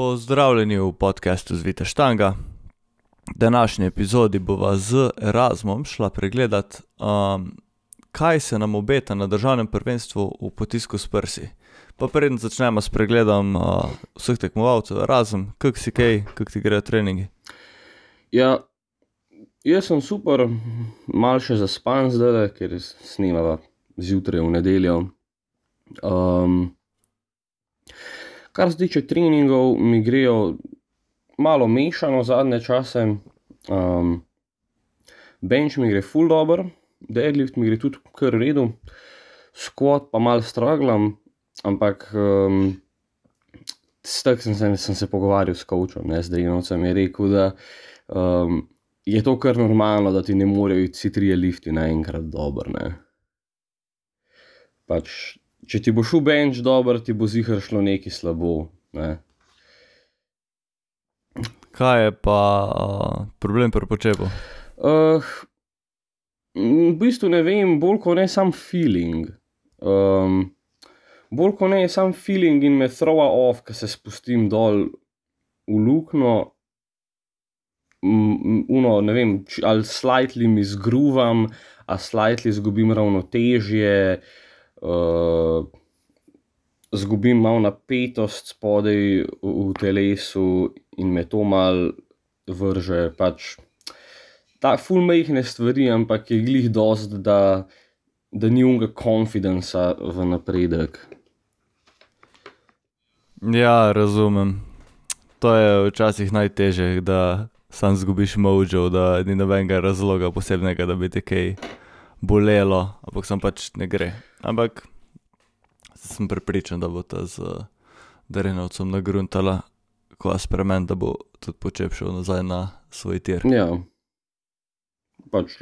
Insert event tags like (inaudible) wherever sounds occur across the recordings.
Pozdravljeni v podkastu Zvita Štanga. V današnji epizodi bova z Erasmom šla pregledat, um, kaj se nam obeta na državnem prvenstvu v potisku s prsi. Pa preden začnemo s pregledom uh, vseh tekmovalcev, Erasm, kak si kaj, kak ti grejo treningi. Ja, jaz sem super, malo še zaspan zdaj, ker snimava zjutraj v nedeljo. Um, kar se tiče treningov, mi grejo malo mešano zadnje čase. Um, bench mi gre full dobro, deadlift mi gre tudi kar redu, squat pa malo straglam, ampak um, s tem sem, sem, se pogovarjal s kočom, ne z Drinovcem, je rekel, da um, je to kar normalno, da ti ne morejo iti vsi trije lifti naenkrat dobro. Pač, če ti bo šel bench dobro, ti bo zihar šlo nekaj slabo. Ne. Kaj je pa uh, problem pri počepu? Uh, v bistvu ne vem, bolj kot ne sam feeling. Um, bolj kot ne sam feeling in me throwa off, ko se spustim dol v luknjo. Uno, ne vem, ali slightly mi zgruvam, a slightly izgubim ravnotežje, uh, zgubim malo napetost spodaj v, v telesu in me to mal vrže. Pač, ta ful mehne stvari, ampak je glih dost, da, da ni unga konfidenca v napredek. Ja, razumem. To je včasih najtežje, da sam zgubiš mojo, da ni nobenega razloga posebnega, da bi te kaj bolelo, ampak sem pač ne gre. Ampak sem prepričan, da bo ta z Drenovcem nagruntala, ko spremen, da bo tudi počep šel nazaj na svoj tir. Ja, pač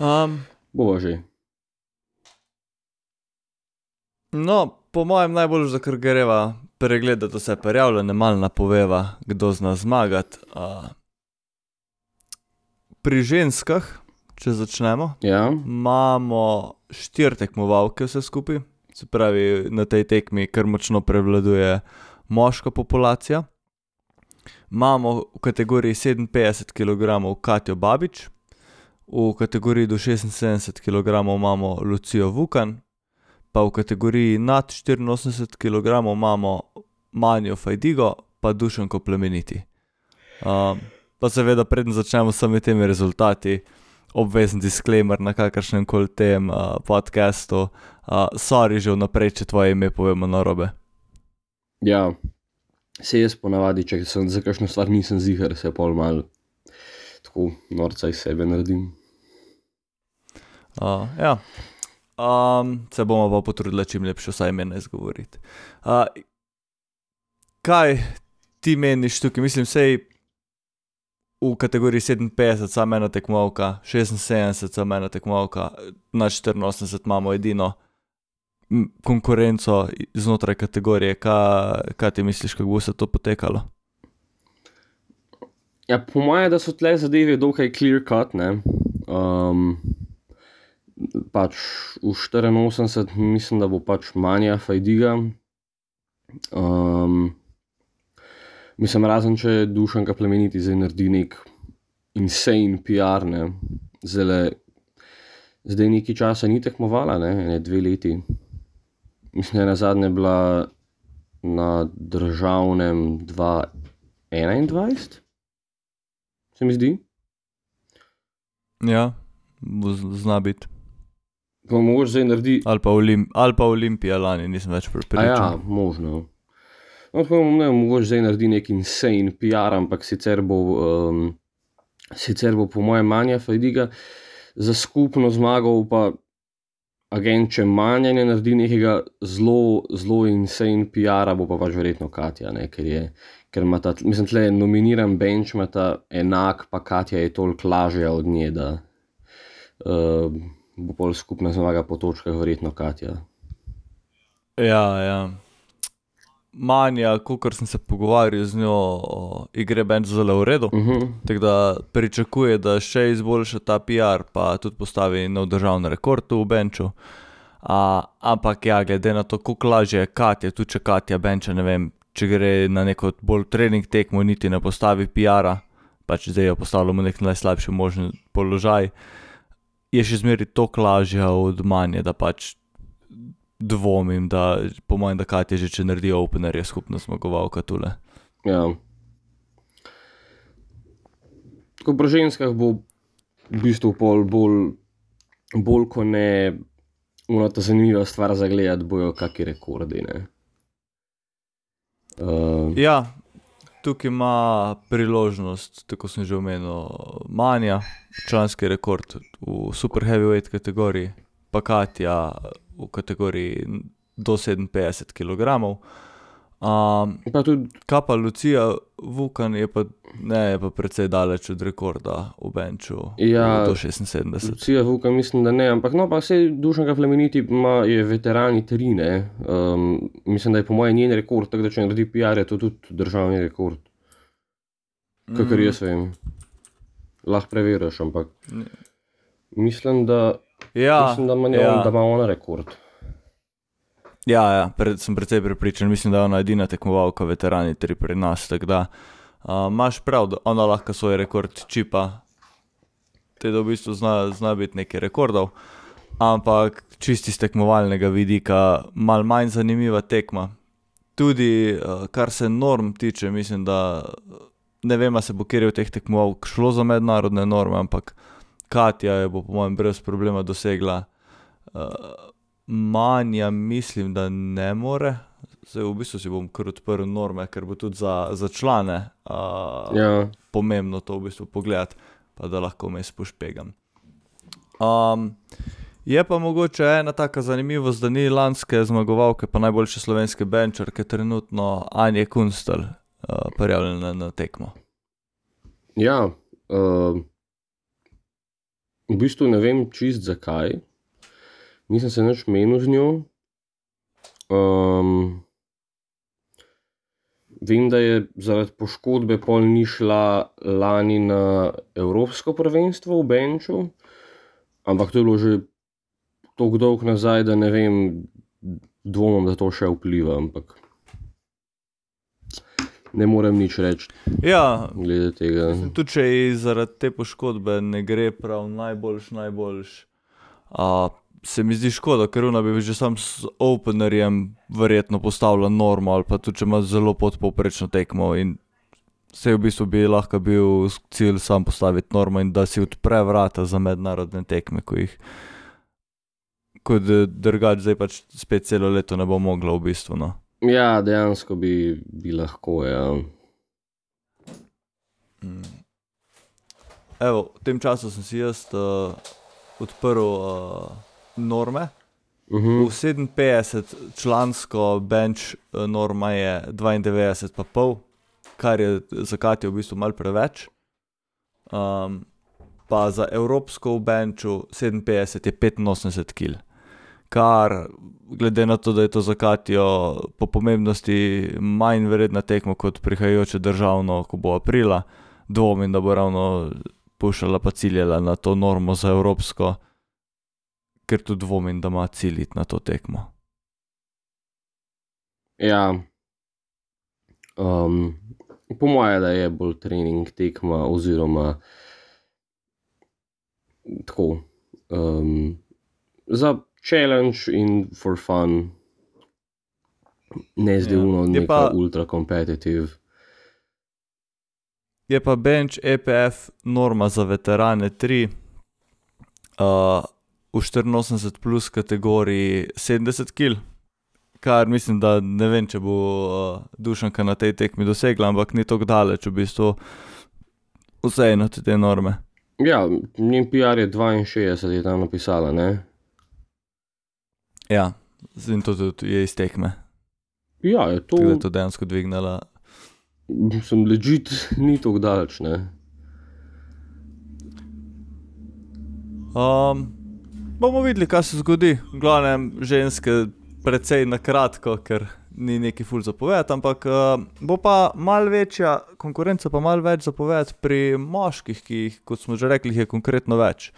Um, bova že. No, po mojem najbolj za kar greva pregledati vse prijavljene, malo napoveva, kdo zna zmagati. Uh, pri ženskah, če začnemo, Ja, imamo štiri tekmovalke vse skupaj, se pravi, na tej tekmi kar močno prevladuje moška populacija. Imamo v kategoriji 57 kg Katjo Babič, v kategoriji do 76 kg imamo Lucijo Vukan, pa v kategoriji nad 84 kg imamo Manjo Fajdigo, pa Dušanko Plemeniti. Um, pa seveda, preden začnemo s vsemi temi rezultati, obvezen disclaimer na kakršnem koli tem uh, podkastu, uh, sorry že vnaprej, če tvoje ime povemo narobe. ja. Se jaz ponavadi, če sem za kakšno stvar nisem zihar, se pol mal tako norca iz sebe naredim. Uh, ja. um, se bomo pa potrudili čim lepše vsaj imena izgovoriti. Uh, kaj ti meniš tukaj? Mislim, sej v kategoriji 57 samo ena tekmovalka, 76 samo ena tekmovalka, na 84 imamo edino konkurenco znotraj kategorije. Kaj, kaj ti misliš, kako bo se to potekalo? Ja, po mojem, da so tle zadeve dokaj clear cut. Ne? Um, pač v 84 mislim, da bo pač manja Fajdiga. Um, mislim, razen če Dušanka plemeniti zdaj naredi nek insane PR, ne. Zdajle, zdaj nekaj časa ni tekmovala, ne, ne dve leti. Mislim, da je na zadnje bila na državnem 2021, se mi zdi. Ja, zna biti. Pa mogoče zdaj naredi Ali pa, Olim, ali pa Olimpija lani, nisem več A prepričan. ja, možno. No, tako ne vem, mogoče zdaj naredi neki insane PR, ampak sicer bo, um, sicer bo po mojem manja Fajdiga za skupno zmago, pa agent, če manja ne naredi nekega zelo, zelo insane PR-a, bo pa pač verjetno Katja, ne, ker je. Ker ima ta, mislim, tle je nominiran bench, ima ta enak, pa Katja je toliko lažja od nje, da uh, bo pol skupna zmaga po točkah, verjetno Katja. Ja, ja. Manja, kot sem se pogovarjal z njo, o, ji gre benč zelo v redu. Uh -huh. Tako da pričakuje, da še izboljša ta PR, pa tudi postavi nov državni rekord v benču. A, ampak ja, glede na to, kako lažje je Katja, tudi če Katja benča, ne vem, če gre na neko bolj trening tekmo, niti ne postavi PR-a, pač zdaj jo postavljamo v nek najslabši možen položaj, je še zmeraj toliko lažje od manje, da pač dvomim, da po mojem, da Katja že če naredi opener, je skupna zmagovalka tule. Ja. Tako pri ženskah bo v bistvu pol bolj, bolj kot ne, ena ta zanimiva stvar za gledati, bojo kakšni rekordi. Ne? Uh, Ja, tukaj ima priložnost, tako sem že omenil, Manja, članski rekord v super heavyweight kategoriji, pa Katja v kategoriji do 57 kg. Um, pa tudi, kaj pa Lucija Vukan je pa, ne, je pa precej daleč od rekorda v Benču, Ja. do 76. Lucija Vuka, mislim, da ne, ampak no, pa vse dušnega plemeniti ima, je veterani tri, ne. Um, mislim, da je po mojem njen rekord, tako da če naredi PR, je to tudi državni rekord, kakor Mm, jaz vem. Lahko preveriš, ampak Ne. mislim, da, Ja, mislim, da, ima, ja. ja. da ima ona rekord. Ja, ja pred, sem precej prepričan, mislim, da je ona edina tekmovalka, veterani tri pri nas. Da uh, imaš prav, da ona lahko svoj rekord čipa, te da v bistvu zna, zna biti nekaj rekordov, ampak čisti iz tekmovalnega vidika, mal manj zanimiva tekma. Tudi uh, kar se norm tiče, mislim, da ne vem, se bo kjer od teh tekmovalk šlo za mednarodne norme, ampak Katja je bo po mojem brez problema dosegla. Uh, Manja mislim, da ne more. Zdaj v bistvu si bom kar odprl norme, ker bo tudi za, za člane uh, Ja, pomembno to v bistvu pogledati, pa da lahko vmes pošpegam. Um, je pa mogoče ena taka zanimivost, da ni lanske zmagovalke, pa najboljše slovenske benčarke, trenutno Anja Kunstel, uh, prijavljena na tekmo. ja v bistvu ne vem čist zakaj, nisem se nič menil z njo. Um, vem, da je zaradi poškodbe pol ni šla lani na Evropsko prvenstvo v Benču, ampak to je bilo že tako dolgo nazaj, da ne vem, dvomim, da to še vpliva, ampak ne morem nič reči Ja, glede tega. Tudi če ji zaradi te poškodbe ne gre prav najboljš, najboljš. Uh, se mi zdi škoda, ker ona bi že sam s openerjem verjetno postavila normo, ali pa tudi če ima zelo podpovprečno tekmo. In se v bistvu bi lahko bil cilj sam postaviti normo in da si odpre vrata za mednarodne tekme, ko jih. Kot drugač, zdaj pač spet celo leto ne bo mogla v bistvu. No. Ja, dejansko bi, bi lahko. Ja. Mm. Evo, v tem času sem si jaz uh, odprl uh, norme. Uh -huh. V 57 člansko bench eh, norma je 92,5, kar je za Katijo v bistvu malo preveč. Um, pa za evropsko v benchu 57 je 85 kg. Kar, glede na to, da je to za Katijo po pomembnosti manj vredna tekma kot prihajajoče državno, ko bo aprila, dvomim, da bo ravno pušala pa ciljala na to normo za evropsko ker tudi dvomim, da ima ciljiti na to tekmo. ja. Um, po mojem, da je bolj trening tekma, oziroma tako. Um, za challenge in for fun, ne zdaj Ja. uno, neka pa- ultra competitive. Je pa bench EPF norma za veterane 3, uh, v 84 plus kategoriji 70 kg, kar mislim, da ne vem, če bo uh, dušanka na tej tekmi dosegla, ampak ni tako daleč v bistvu vseeno te, te norme. Ja, njen PR je 62, je tam napisala, ne? Ja, in to tudi je iz tekme, Ja, je to. tako da je to dejansko dvignila. Sem ležit, ni tako daleč, ne? Um, bomo videli, kaj se zgodi. V glavnem, ženske, precej na kratko, ker ni neki ful zapovedati, ampak uh, bo pa mal večja konkurenca, pa mal več zapovedati pri moških, ki jih, kot smo že rekli, je konkretno več.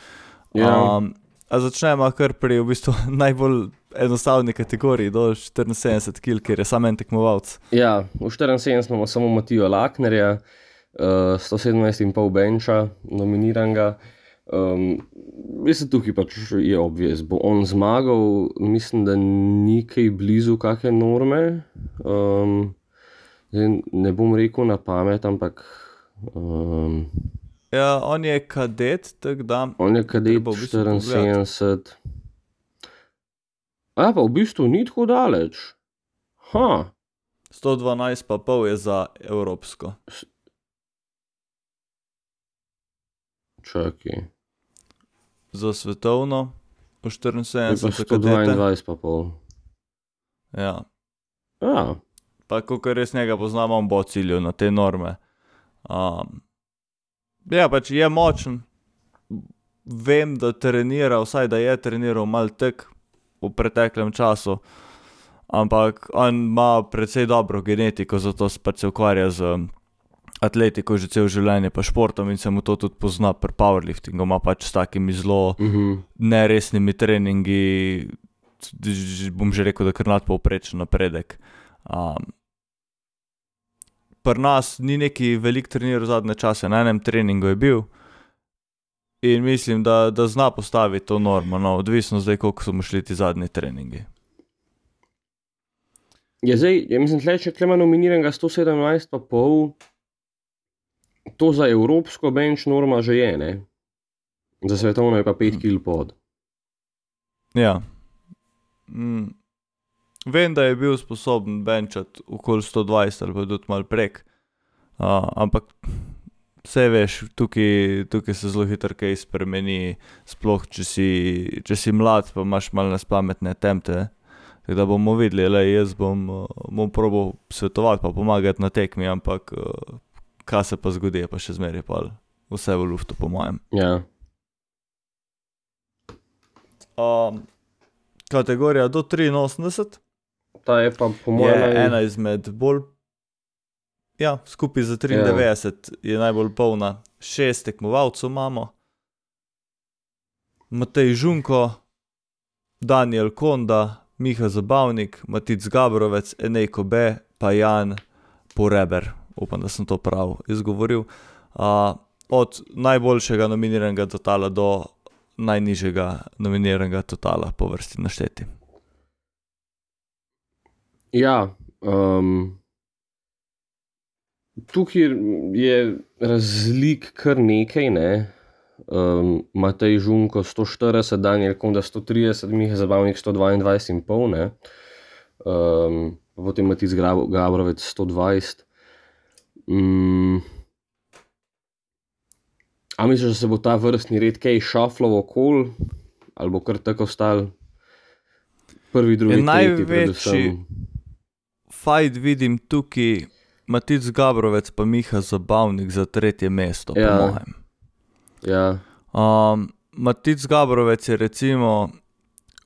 Ja. Um, A začnemo kar pri v bistvu (laughs) najbolj enostavni kategoriji, do 74 kg, ker je samo en tekmovalec. Ja, v 74 imamo samo Matijo Laknerja, uh, 117,5 benča, nominiranega. Um, mislim, tukaj pač je obvez. Bo on zmagal, mislim, da ni kaj blizu kakšne norme. Um, ne bom rekel na pamet, ampak. Um, Ja, on je kadet, tako da. on je kadet v bistvu pogledati. 74. A pa v bistvu ni tako daleč. Ha, 112 pa pol je za evropsko. čakaj. Za svetovno, v Je pa 74 za kadete. 122 pa pol. Ja. Ja, Pa, ko res njega poznamo, on bo ciljal na te norme. Um, ja, pač je močen. Vem, da trenira, vsaj da je treniral mal tek v preteklem času, ampak on ima precej dobro genetiko, zato se pač se ukvarja z atletiko že cel življenje, pa športom in se mu to tudi pozna pri powerliftingu, ima pač s takimi zelo mhm. neresnimi treningi, bom že rekel, da kar nadpovprečen napredek. Um, Pri nas ni neki velik treniral zadnje čase, na enem treningu je bil in mislim, da, da zna postaviti to normo, no, odvisno zdaj, koliko so mu šli ti zadnji treningi. Je zdaj, ja mislim, tle, če klema nominiranega 117 pa pol, to za evropsko bench norma že je, ne? Za svetovno je pa 5 kg pod. Ja. Mm. Vem, da je bil sposoben benčati okoli 120 ali pa tudi malo prek, uh, ampak vse veš, tukaj, tukaj se zelo hitro kaj spremeni, sploh če si, če si mlad, pa imaš malo nespametne temte. Tako da bomo videli, le jaz bom, bom probal svetovati, pa pomagati na tekmi, ampak kaj se pa zgodi, je pa še zmeraj pa vse v luftu, po mojem. Ja, Um, kategorija do 83. ta je pa po je mojem ena izmed bolj. Ja, skupaj za 93 ja. je najbolj polna, šest tekmovalcev imamo. Matej Žunko, Daniel Konda, Miha Zabavnik, Matic Gabrovec, Enej Kobe, pa Jan Poreber. Upam, da sem to prav izgovoril. Uh, od najboljšega nominiranega totala do najnižjega nominiranega totala po vrsti našteti. Ja, um, tukaj je razlik kar nekaj. Ne? Um, Matej Žunko 140, Daniel Konda 130, Miha Zabavnik 122,5, ne? um, potem Matic Grab- Gabrovec 120. Um, a misliš, da se bo ta vrstni red kaj šaflal okol, ali bo kar tako stal? Prvi, drugi, tretji, največji- predvsem. Fajt vidim tukaj, Matic Gabrovec pa Miha Zabavnik za tretje mesto, Ja. po mojem. Ja, Um, Matic Gabrovec je recimo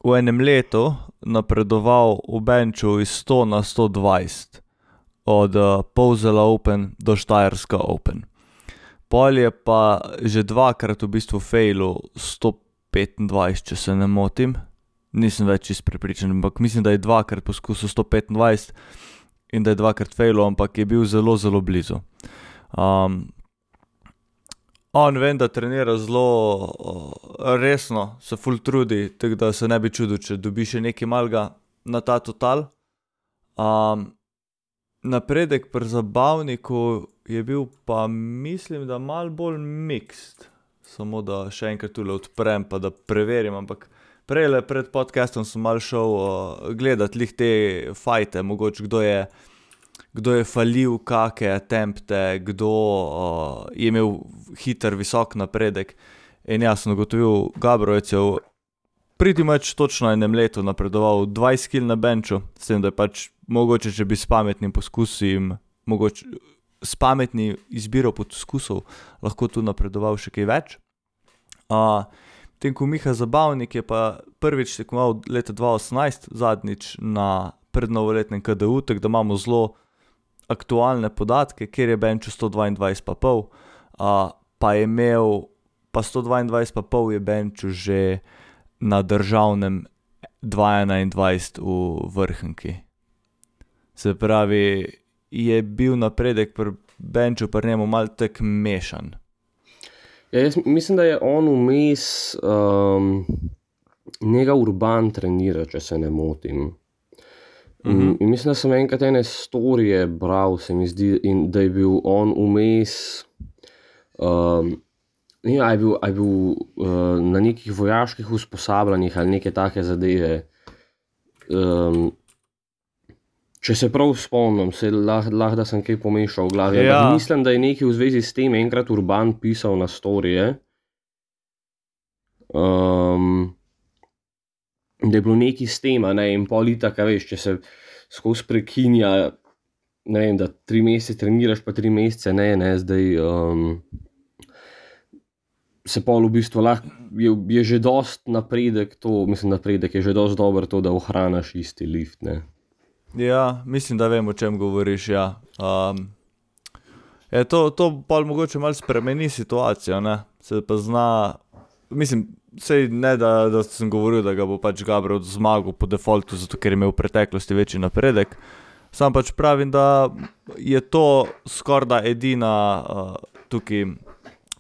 v enem letu napredoval v benču iz 100 na 120, od uh, Povzela Open do Štajerska Open. Pol je pa že dvakrat v bistvu failu 125, če se ne motim. Nisem več čist prepričan, ampak mislim, da je dvakrat poskusil 125 in da je dvakrat failu, ampak je bil zelo, zelo blizu. Um, on vem, da trenira zelo uh, resno, se full trudi, tako da se ne bi čudil, če dobi še nekaj malga na ta total. Um, napredek pri zabavniku je bil pa, mislim, da mal bolj mixed. Samo da še enkrat tule odprem, pa da preverim. Ampak prej pred podcastom sem mal šel uh, gledati lih te fajte, mogoče kdo je, kdo je falil, kakšne tempte, kdo uh, je imel hiter, visok napredek. In jaz sem ugotovil, Gabrovec je v Pritimač točno enem letu napredoval 20 kg na benču, s tem, da je pač mogoče, če bi s pametnim poskusom, mogoče s pametnim izbiro poskusov, lahko tu napredoval še kaj več. Uh, Tem, ko Miha Zabavnik je pa prvič tekmoval leta 2018, zadnjič na prednovoletnem KDU, tako da imamo zelo aktualne podatke, kjer je benču 122,5, uh, pa je imel, pa 122,5 je benču že na državnem 2021 v vrhunki. Se pravi, je bil napredek pri Benču, pri njemu malo tako mešan. Ja, jaz mislim, da je on vmes um, njega urban trenira, če se ne motim. Mhm. In mislim, da sem enkrat ene storije bral, se mi zdi, in da je bil on vmes. Um, ne, a je bil, a je bil uh, na nekih vojaških usposabljanjih ali neke take zadeve. Um, če se prav spomnim, se lahko, lah, da sem kaj pomešal v glavi. Ja. Mislim, da je nekaj v zvezi s tem enkrat Urban pisal na storije. Um, da je bilo nekaj s tem, ne in politika, veš, če se skozi prekinja, ne vem, da tri mesece treniraš, pa tri mesece ne, ne, zdaj. Um, Se pol v bistvu lahko, je, je že dost napredek, to, mislim, napredek je že dost dober to, da ohraniš isti lift. Ne. Ja, mislim, da vem, o čem govoriš. Ja. Um, je to, to pa mogoče malo spremeni situacijo, ne? se pa zna. Mislim, sej ne, da, da sem govoril, da ga bo pač Gabriel zmagal po defaultu, zato ker je imel v preteklosti večji napredek. Sam pač pravim, da je to skoraj da edina uh, tukaj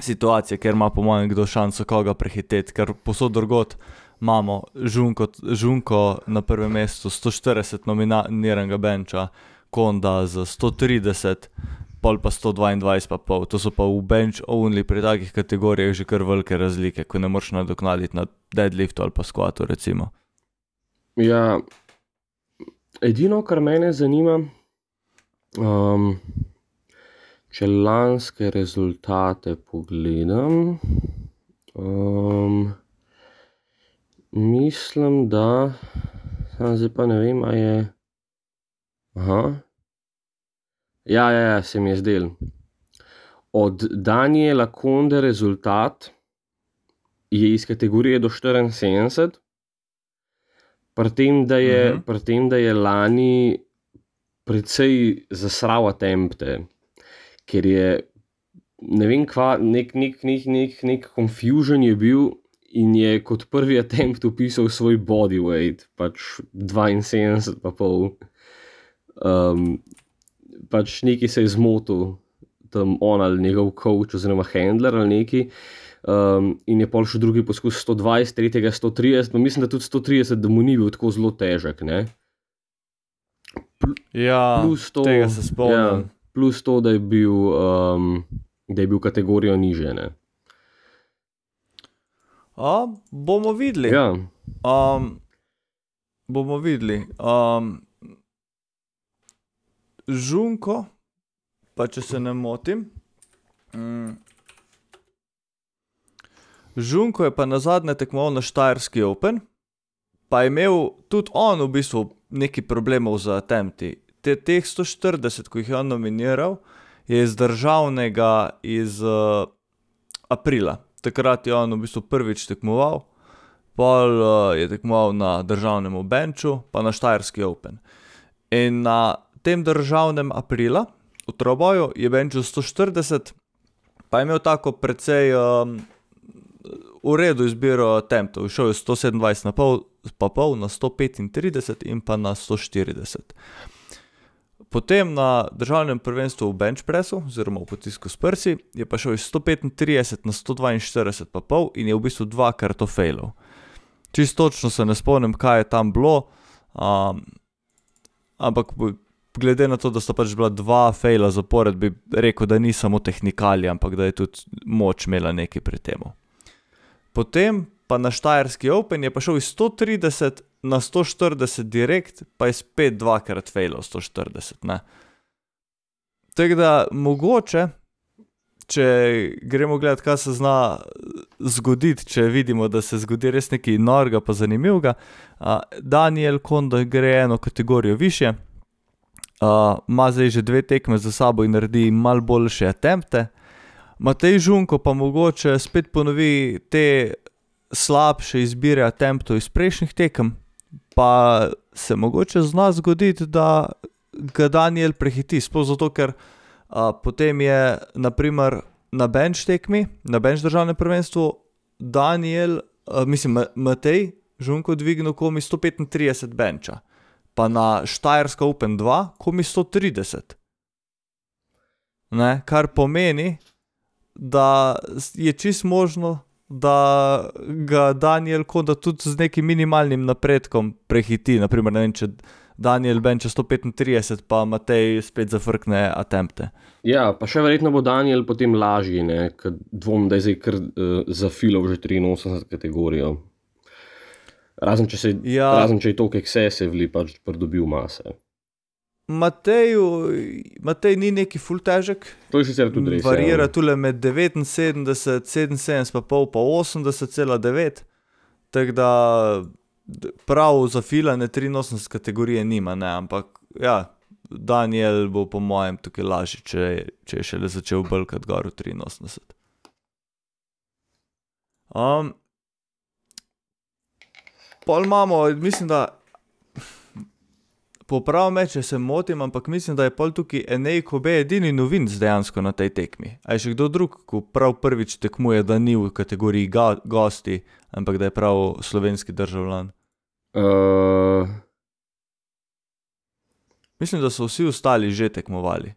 situacija, ker ima po mojem kdo šanso koga prehiteti, ker posod drugot imamo žunko, žunko na prvem mestu, 140 nominiranega benča, Konda z 130, pol pa 122 pa pol. To so pa v bench only pri takih kategorijah že kar velike razlike, ko ne moreš nadoknaditi na deadliftu ali pa recimo. Ja, edino, kar mene zanima, um, če lanske rezultate pogledam, um, mislim, da, sam zdaj pa ne vem, a je. Aha. Ja, ja, ja, se mi je zdel. Od Daniela Konde rezultat je iz kategorije do 74, pri tem, da je, Mhm. pri tem, da je lani precej zasral attempte, ker je ne vem, kva, nek, nek, nek, nek, nek confusion je bil in je kot prvi attempt upisal svoj body weight, pač 72, pa pol. Um, pač neki se je zmotil, tam on ali njegov coach oziroma handler ali neki. Um, in je pol še drugi poskus 120, tretjega 130, pa mislim, da tudi 130, da mu ni bil tako zelo težek. Ne? Ja, Plus to, tega se spomnim. Ja, plus to, da je bil, um, da je bil kategorijo niže. Ne? A, bomo videli. Ja, Um, bomo videli. Um, žunko, pa če se ne motim. Mm, žunko je pa na zadnje tekmoval na Štajerski Open, pa je imel tudi on v bistvu nekaj problemov z attempti. Te, teh 140, ko jih je on nominiral, je iz državnega iz uh, aprila. Takrat je on v bistvu prvič tekmoval. Pol uh, je tekmoval na državnem benču, pa na Štajerski Open. In na tem državnem aprila, v Troboju, je benčil 140, pa je imel tako precej um, v redu izbiro tempov. Šel je 127 na pol, pa pol na 135 in pa na 140. Potem na državnem prvenstvu v bench pressu, oziroma v potisku s prsi, je pa šel iz 135 na 142 pa pol in je v bistvu dvakrat to failov. Čisto točno se ne spomnim, kaj je tam bilo, um, ampak glede na to, da sta pač bila dva faila zapored, bi rekel, da ni samo tehnikalija, ampak da je tudi moč imela nekaj pri tem. Potem pa na Štajerski Open je pa šel iz 130 na 140 direkt, pa je spet dvakrat failov 140. Ne? Tako da mogoče, če gremo gledati, kaj se zna zgoditi, če vidimo, da se zgodi res nekaj norega, pa zanimivega. a, Daniel Kondo gre eno kategorijo više, a, ima zdaj že dve tekme za sabo in naredi malo boljše attempte. Matej Žunko pa mogoče spet ponovi te slabše izbire attemptov iz prejšnjih tekem, pa se mogoče zna zgoditi, da ga Daniel prehiti, zato, ker a, potem je naprimer na bench tekmi, na bench državnem prvenstvu, Daniel uh, mislim, Ma- Matej Žunko dvignil komi 135 benča, pa na Štajerska Open 2 komi 130. Ne, kar pomeni, da je čist možno, da ga Daniel Koda tudi z nekim minimalnim napredkom prehiti. Naprimer, ne vem, če Daniel benča 135, pa Matej spet zafrkne attempte. Ja, pa še verjetno bo Daniel potem lažji, ker dvom, da je zdaj kar uh, zafilal že 83 kategorijo. Razen če, se, Ja. razen če je to excessively pač pridobil mase. Mateju, Matej ni neki full težek, To je sicer tudi res. varira ja. tule med 79, 77, pa pol, pa 80,9. Tako da prav za filane 83 kategorije nima, ne, ampak ja, Daniel bo po mojem tukaj lažji, če, če je šele začel brkati gor v 83. Um, pol imamo, mislim, da Popravi me, če se motim, ampak mislim, da je pol tukaj Enej Kobe edini novinc dejansko na tej tekmi. A je še kdo drug, ko prav prvič tekmuje, da ni v kategoriji ga, gosti, ampak da je prav slovenski državljan. Uh, Mislim, da so vsi ostali že tekmovali.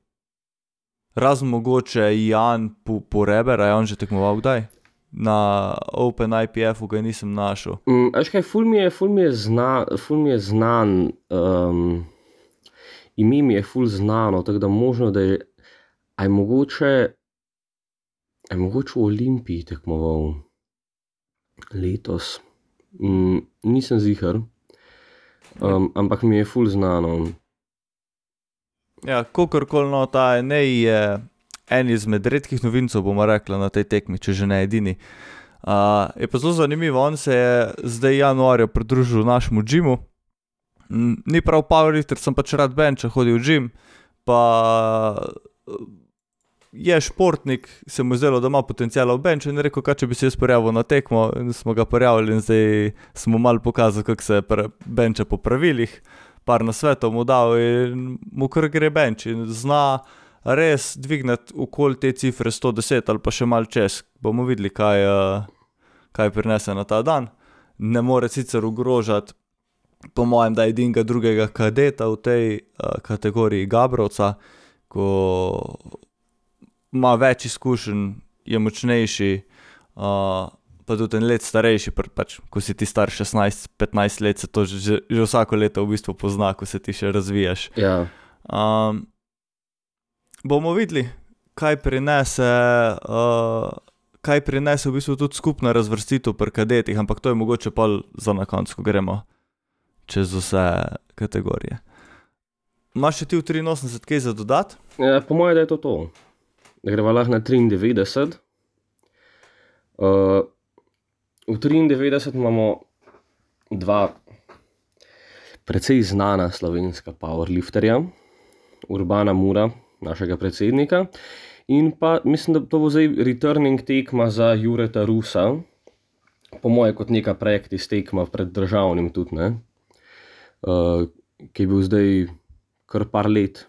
Razen mogoče Jan Po- Poreber, a je on že tekmoval kdaj? Na Open IPF-u ga nisem našel. Mm, Veš kaj, ful mi je, ful mi je, zna, ful mi je znan, um, ime mi je ful znano, tako da možno, da je, a je mogoče, a je mogoče v Olimpiji tekmoval letos. Mm, nisem zihar, um, ampak mi je ful znano. Ja, kakorkoli no, ta Enej je en izmed redkih novincev, bomo rekli, na tej tekmi, če že ne edini. Uh, je pa zelo zanimivo, on se je zdaj januarja pridružil našemu džimu. Ni prav powerlifter, sem pač rad benč, hodil v džim, pa je športnik, se mu je zdelo, da ima potencijala v benču in rekel, kaj če bi se jaz prijavil na tekmo. Smo ga prijavili in zdaj smo malo pokazali, kako se benča po pravilih. Par na svetu mu dal in mu kar gre benč in zna res dvigniti okoli te cifre 110 ali pa še malo čez. Bomo videli, kaj, eh, kaj prinese na ta dan. Ne more sicer ogrožati, po mojem, da je edinega drugega kadeta v tej uh, kategoriji Gabrovca, ko ima več izkušenj, je močnejši, uh, pa tudi en let starejši, pr- pač, ko si ti star 16-15 let, se to že, že vsako leto v bistvu pozna, ko se ti še razvijaš. Ja, Um, bomo videli, kaj prinese, uh, kaj prinese v bistvu tudi skupna razvrstitev pri kadetih, ampak to je mogoče pa za na koncu, ko gremo čez vse kategorije. Imaš še ti v 83 kaj za dodati? ja po mojem, da je to to. Greva lahko na 93. Uh, v 93 imamo dva precej znana slovenska powerlifterja, Urbana Mura, našega predsednika, in pa mislim, da to bo zdaj returning tekma za Jureta Rusa, po mojem, kot neka practice tekma pred državnim tudi, ne? Uh, ki je bil zdaj kar par let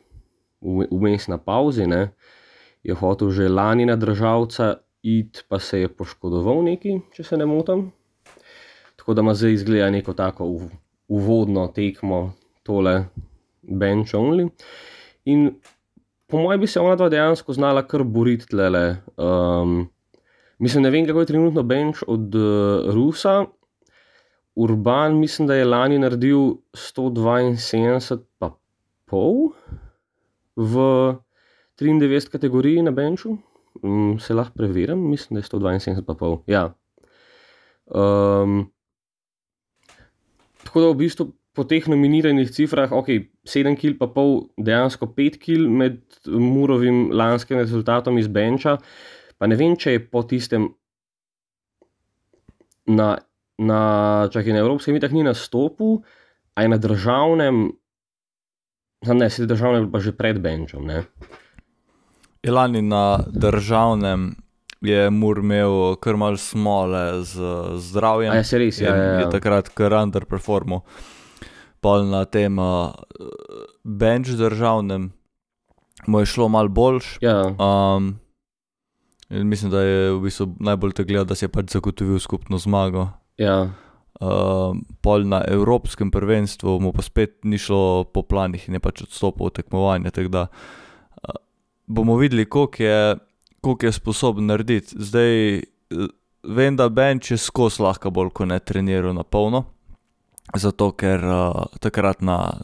vmes na pauzi, ne? je hotel že lani na državca iti, pa se je poškodoval neki, če se ne motim. Tako da ima zdaj izgleda neko tako uv- uvodno tekmo, tole bench only. In po mojem bi se ona dva dejansko znala kar boriti tlele. Um, mislim, ne vem, kako je trenutno bench od uh, Rusa. Urban, mislim, da je lani naredil 172, pa pol v 93 kategoriji na benču. Um, se lahko preverim, mislim, da je 172, pa pol. Ja. Um, tako da v bistvu po teh nominiranih cifrah, ok, 7 kil pa pol, dejansko 5 kil med Murovim lanskim rezultatom iz benča, pa ne vem, če je po tistem na, na, čakaj, na Evropskem mitah ni nastopil, a je na državnem, ne, se državnem pa že pred benčom, ne. Lani na državnem je Mur imel kar mal smole z zdravjem. A ja, se res, ja, je, ja, ja. je takrat kar underperformal. Pol na tem uh, bench državnem mu je šlo mal boljš. Ja, Um, mislim, da je v bistvu najbolj te gledal, da si je pač zagotovil skupno zmago. Ja, Uh, pol na Evropskem prvenstvu mu pa spet ni šlo po planih in je pač odstopil od tekmovanja. Tako da uh, bomo videli, koliko je, koliko je sposoben narediti. Zdaj uh, vem, da Benč je skozi lahko bolj, ko ne treniral na polno. Zato, ker uh, takrat na,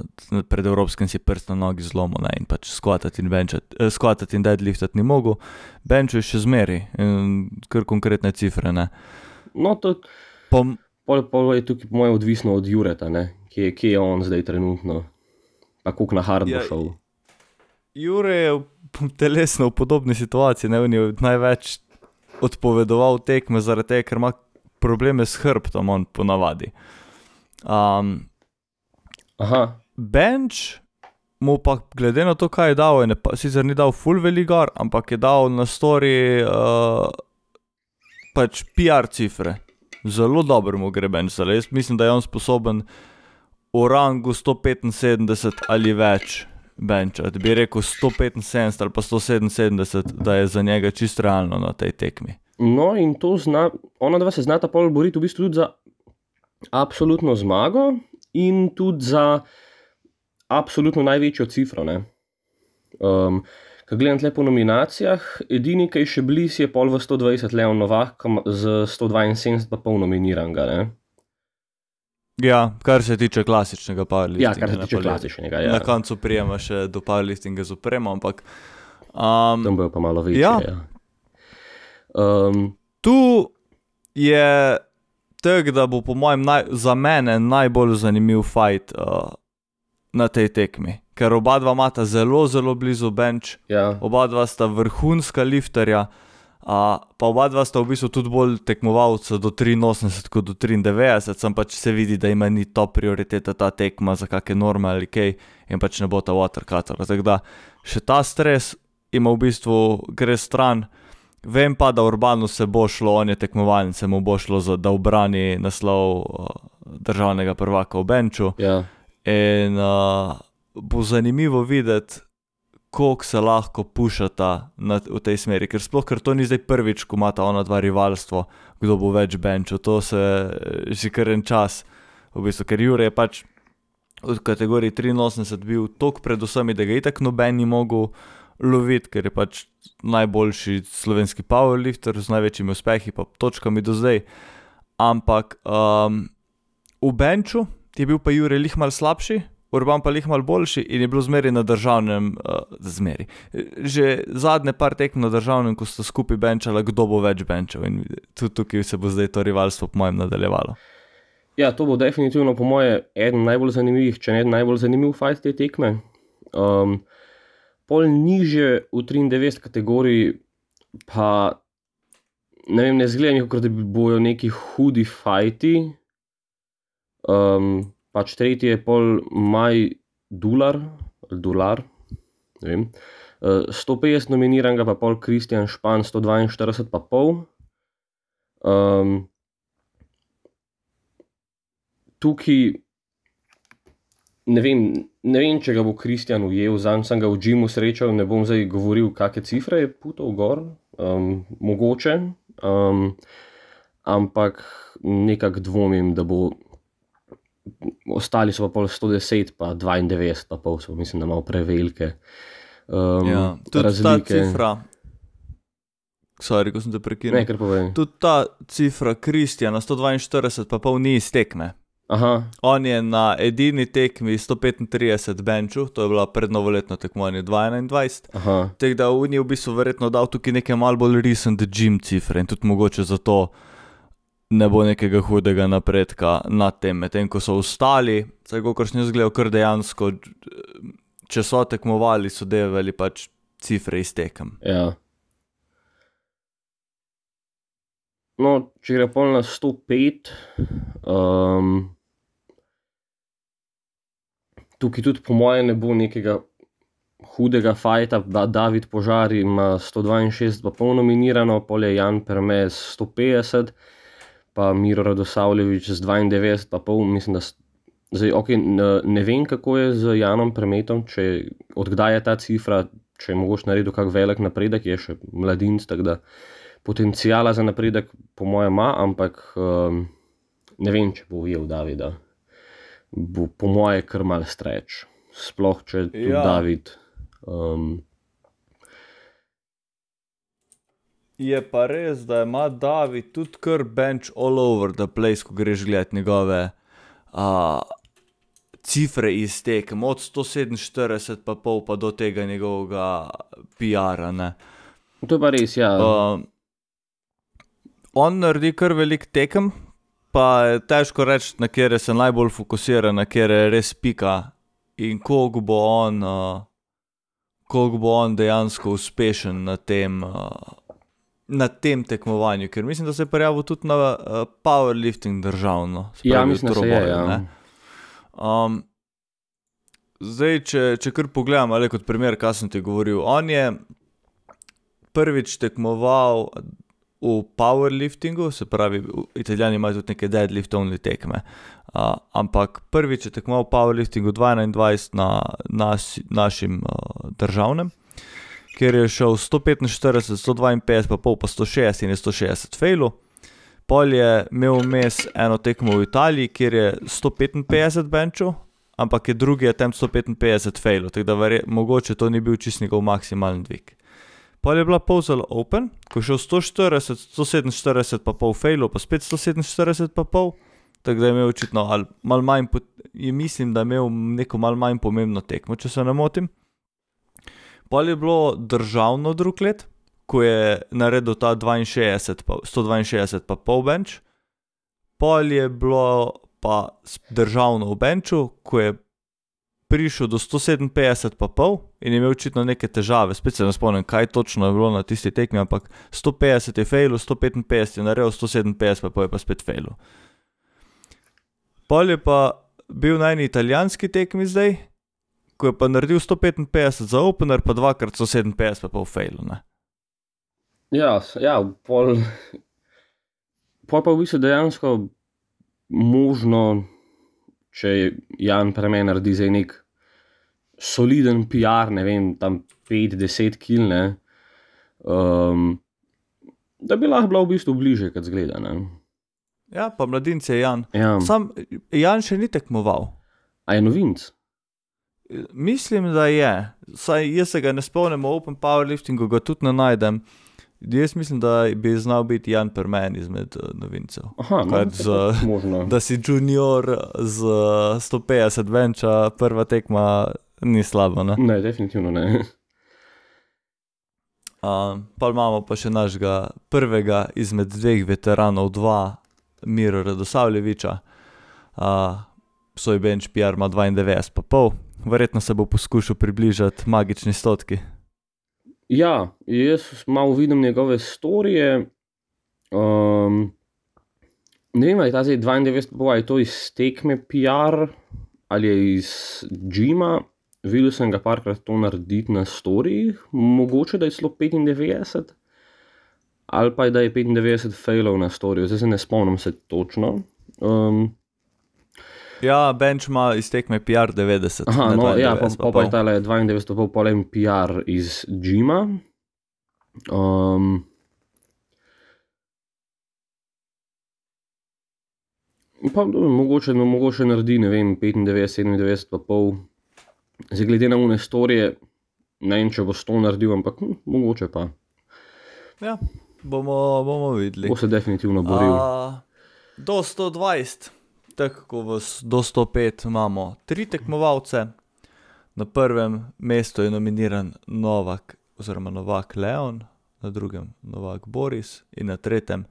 pred Evropskim si prst na nogi zlomil ne, in pač skvatati in, benčat- eh, skvatati in deadliftati ni mogel, benču je še zmeri in kar konkretne cifre. Ne. no to Po, pol, pol je tukaj, po mojem, odvisno od Jureta, ne? kje, kje je on zdaj trenutno, pa koliko na hard bo Ja, šel. Jure je telesno v podobni situaciji, ne on je največ odpovedoval tekme, zaradi tega, ker ima probleme s hrbtom, on ponavadi. Um, Aha, bench mu pa, glede na to, kaj je dal, je ne, pa, sicer ni dal full velikar, ampak je dal na story uh, pač PR cifre. Zelo dobro mu gre bench, zdaj jaz mislim, da je on sposoben v rangu 175 ali več benčati. Bi rekel 175 ali pa 177, da je za njega čist realno na tej tekmi. no in to zna, ona dva se znata pol boriti v bistvu tudi za absolutno zmago in tudi za absolutno največjo cifro. ne. Um, Ko gledam tle po nominacijah, edini, ki je še blizu, je pol v 120 Leon Novak z 172 pa pol nominiranga. Ne? Ja, kar se tiče klasičnega powerliftinga. Ja, kar se tiče klasičnega. Ja. Na koncu prijema še do powerliftinga z opremo, ampak um, Tam bojo pa malo večje. Ja. Ja. Um, tu je tako, da bo po mojem naj, za mene najbolj zanimiv fight uh, na tej tekmi. Ker oba dva imata zelo, zelo blizu bench, ja. oba dva sta vrhunska lifterja, uh, pa oba dva sta v bistvu tudi bolj tekmovalca do 83 kot do 93, sem pač se vidi, da ima ni top prioriteta ta tekma za kakšne norme ali kaj in pač ne bo ta watercutter. Tako da še ta stres ima v bistvu gre stran. Vem pa, da Urbanu se bo šlo, on je tekmovalni, se mu bo šlo, za, da obrani naslov uh, državnega prvaka v Benču. Ja. In uh, bo zanimivo videti, koliko se lahko pušata na, v tej smeri. Ker sploh, ker to ni zdaj prvič, ko imata ona dva rivalstvo, kdo bo več benčal. To se eh, že kar en čas, v bistvu, ker Jure je pač v kategoriji 83 bil tok pred vsemi, da ga itak noben ni mogel loviti, ker je pač najboljši slovenski powerlifter z največjimi uspehi, pa točkami do zdaj. Ampak um, v benču je bil pa Jure lih mal slabši, Urban pa lih mal boljši in je bilo zmeri na državnem, uh, zmeri. Že zadnje par tekem na državnem, ko sta skupaj benčala, kdo bo več benčal in tudi tukaj se bo zdaj to rivalstvo po mojem nadaljevalo. ja, to bo definitivno, po moje, eden najbolj zanimivih, če ne najbolj zanimiv fajt te tekme. Um, pol niže v 93 kategoriji, pa ne vem, ne zgleda mi, kot da bojo neki hudi fajti. Um, pač tretji je pol Maj Dular, Dular, ne vem. Uh, 150 nominiranega, pa pol Kristjan Špan, 142 pa pol. Um, tukaj ne vem, ne vem, če ga bo Kristjan ujel, zanj sem ga v Džimu srečal, ne bom zdaj govoril, kakšne cifre je putal gor, um, mogoče, um, ampak nekako dvomim, da bo. Ostali so pa pol 110, pa 92, pa pol so, mislim, da malo prevelike. Um, Ja, tudi ta razlike. cifra. Sorry, ko sem te prekinil. Tudi ta cifra Kristjana 142, pa pol ni iz tekme. Aha, On je na edini tekmi 135 benču, to je bila prednovoletno tekmovanje 2021. aha. Tako da on je v bistvu verjetno dal tukaj neke malo bolj recent gym cifre in tudi mogoče zato ne bo nekega hudega napredka na tem, medtem ko so ostali, vsaj kot sem jaz gledal, kar dejansko, če so tekmovali, so devali pač cifre iz tekem. Ja. No, če gre pol na 105, um, tukaj tudi po mojem ne bo nekega hudega fajta. Da- David Požar ima 162, pa polno nominirano, pol je Jan Permez 150, pa Miro Radosavljevič z 92, pa pol, mislim, da. Zdaj, okay, ne, vem, kako je z Janom Premetom, če odkdaj je ta cifra, če je mogoče narediti kak velik napredek, je še mladinc, tako da potencijala za napredek, po mojem, ima, ampak um, ne vem, če bo ujel Davida. Bo po moje kar mal streč. Sploh če tudi Ja. David. Um, Je pa res, da ima David tudi kar bench all over the place, ko greš gledat njegove uh, cifre iz tekem, od 147 pa pol pa do tega njegovega PR-a. to je pa res, ja. Uh, on naredi kar velik tekem, pa je težko reči, na kere se najbolj fokusira, na kere res pika in koliko bo on, uh, koliko bo on dejansko uspešen na tem, uh, na tem tekmovanju. Ker mislim, da se je prijavil tudi na uh, powerlifting državno. se ja, mislim, da se je. Ja. ne. Um, zdaj, če, če kar pogledam, ali kot primer, kaj sem ti govoril. On je prvič tekmoval v powerliftingu, se pravi, italijani imajo tudi neke deadlift only tekme. Uh, ampak prvič je tekmoval v powerliftingu 2021 na nas, našim uh, državnem, kjer je šel 145, 152, pa pol pa 160 in je 160 failu. Pol je imel vmes eno tekmo v Italiji, kjer je 155 benčov, ampak je drugi attempt 155 failov, tako da verje, mogoče to ni bil čist njegov maksimalen dvig. Pol je bila Pozal Open, ko je šel 140, 147 pa pol failov, pa spet 147 pa pol, tako da je imel očitno ali malo manj, je mislim, da je imel neko malo manj pomembno tekmo, če se ne motim. Pol je bilo državno drug let, ko je naredil ta 62, pa, 162 pa pol bench. Pol je bilo pa državno v benču, ko je prišel do 157 pa pol in je imel očitno neke težave, spet se ne spomnim, kaj točno je bilo na tisti tekmi, ampak 150 je failu, 155 je naredil, 157 pa pol je pa spet failu. Pol je pa bil na eni italijanski tekmi zdaj, ko je pa naredil 155 za opener, pa dvakrat 157 pa pol failu. Ne? Ja, ja pol, pol pa v bistvu dejansko možno, če Jan Premen naredi zdaj nek soliden PR, ne vem, tam 5-10 kil, ne, um, da bi lahko bila v bistvu bliže, kot zgleda. Ne. Ja, pa mladince je Jan. Ja, Sam Jan še ni tekmoval. a je novinc? Mislim, da je. Saj jaz se ga ne spomnim, v Open Powerliftingu ga tudi ne najdem. Jaz mislim, da bi znal biti Jan Permen izmed uh, novincev. Aha, no, z- pač možno. Da si junior z uh, 150 venča, prva tekma ni slaba. Ne? Ne, definitivno ne. Uh, pa imamo pa še našega prvega izmed dveh veteranov, dva, Miro Radosavljeviča. Uh, svoj bench PR ima 92, pa pol. Verjetno se bo poskušal približati magični stotki. Ja, jaz malo vidim njegove storije. Um, ne vem, ali je ta zdaj 92, pa ali je to iz tekme PR ali je iz Džima. Videl sem ga parkrat to narediti na storijih, mogoče da je celo 95, ali pa je da je 95 failov na storiju, zdaj se ne spomnim se točno. Um, Ja, bench ima iz tekme PR 90. Aha, no, ja, 92 pa, pa, pa pol. je tale 92, pa en PR iz Džima. Um, pa dobro, mogoče, no, mogoče naredi, ne vem, 95, 97, pa pol. Zdaj, glede na une storije, ne vem, če bo 100 naredil, ampak hm, mogoče pa. Ja, bomo, bomo videli. Bo se definitivno boril. A, do 120, tako kot v s- do 105 imamo tri tekmovalce. Na prvem mestu je nominiran Novak, oziroma Novak Leon, na drugem Novak Boris in na tretjem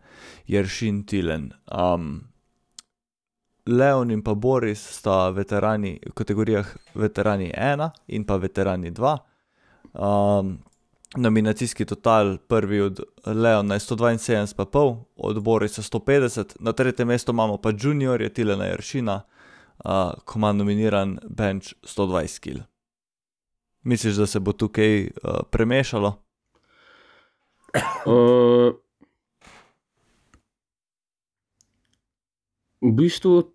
Jeršin Tilen. Um, Leon in pa Boris sta veterani v kategorijah veterani 1 in pa veterani 2. Um, nominacijski total, prvi od Leona je 172,5, od Borisa 150, na tretjem mestu imamo pa juniorja Tilena Jeršina, uh, ko ima nominiran bench 120 kg. Misliš, da se bo tukaj uh, premešalo? Uh, v bistvu,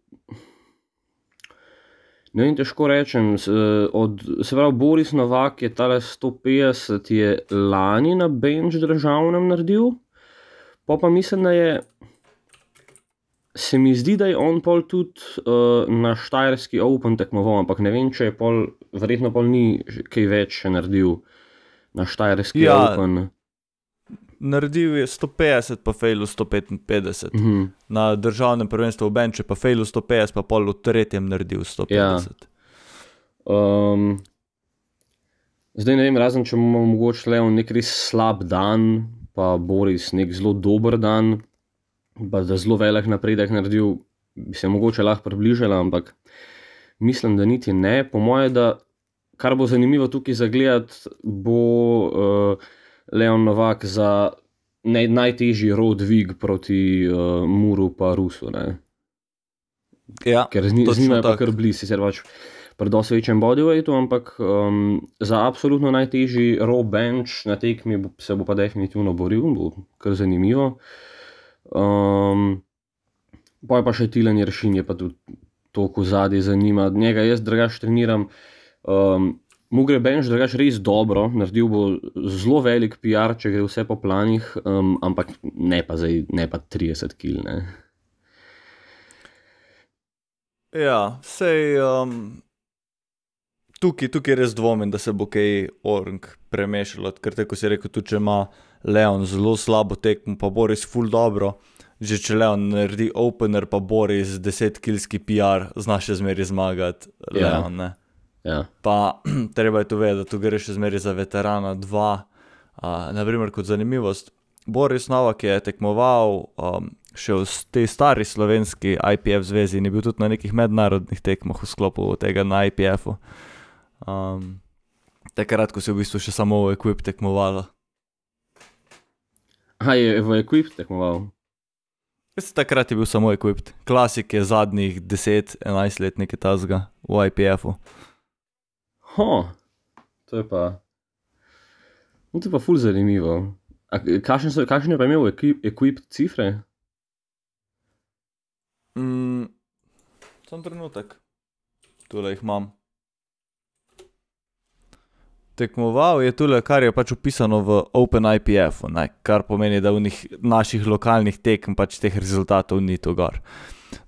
ne vem, težko rečem. s- Od, se pravi, Boris Novak je tale 150 je lani na bench državnem naredil, pa pa mislim, da je se mi zdi, da je on pol tudi uh, na Štajerski Open tekmoval, ampak ne vem, če je pol, verjetno pol ni kaj več še naredil na Štajerski Ja. Open. Naredil je 150, pa failu 155. Mhm. Na državnem prvenstvu v Benču pa failu 150, pa pol v tretjem naredil 150. Ja. Um, zdaj ne vem, razen če imamo mogoče le nek res slab dan, pa Boris nek zelo dober dan, pa da zelo velik napredek naredil, bi se mogoče lahko približala, ampak mislim, da niti ne. Po moje, da kar bo zanimivo tukaj zagledati, bo uh, Leon Novak za naj, najtežji rod dvig proti uh, Muru pa Rusu. Ne? Ja, ker z, z njima je pa kar blizu, sicer pač pri dosti večjem bodyweightu, ampak um, za absolutno najtežji raw bench na tekmi bo, se bo pa definitivno boril, bo kar zanimivo. Um, pa je pa še Tilan Jeršin, je pa tudi toliko zadnji zanima. Njega jaz drugač treniram. Um, Mu gre bench drugač res dobro, naredil bo zelo velik PR, če gre vse po planih, um, ampak ne pa, zdaj, ne pa 30 kil. Ne. Ja, sej um, tukaj, tukaj res dvomim, da se bo kaj Orang premešalo, ker tako si rekel, tudi če ima Leon zelo slabo tekmo, pa Boris full dobro. Že če Leon naredi opener, pa Boris 10-kilski PR, znaš še zmeri zmagati, Ja. Leon. Ne? Ja. Pa (clears throat) treba je to vedeti, tu gre še zmeri za veterana 2. Uh, naprimer, kot zanimivost, Boris Novak je tekmoval um, še v tej stari slovenski IPF zvezi in je bil tudi na nekih mednarodnih tekmah v sklopu tega na IPF-u. Um, takrat, ko se je v bistvu še samo v ekvip tekmovalo. Aha, je v Equip tekmoval. Veste, takrat je bil samo ekvip, klasik je zadnjih 10-11 let nekaj tazga v IPF-u. Ho, to je pa. No, to je pa ful zanimivo. A Kakšne, so, kakšne pa je imel Equip, equip cifre? Mm, Sam trenutek, tule jih imam. Tekmoval je tule, kar je pač upisano v OpenIPF, kar pomeni, da v njih, naših lokalnih tekem pač teh rezultatov ni to gor.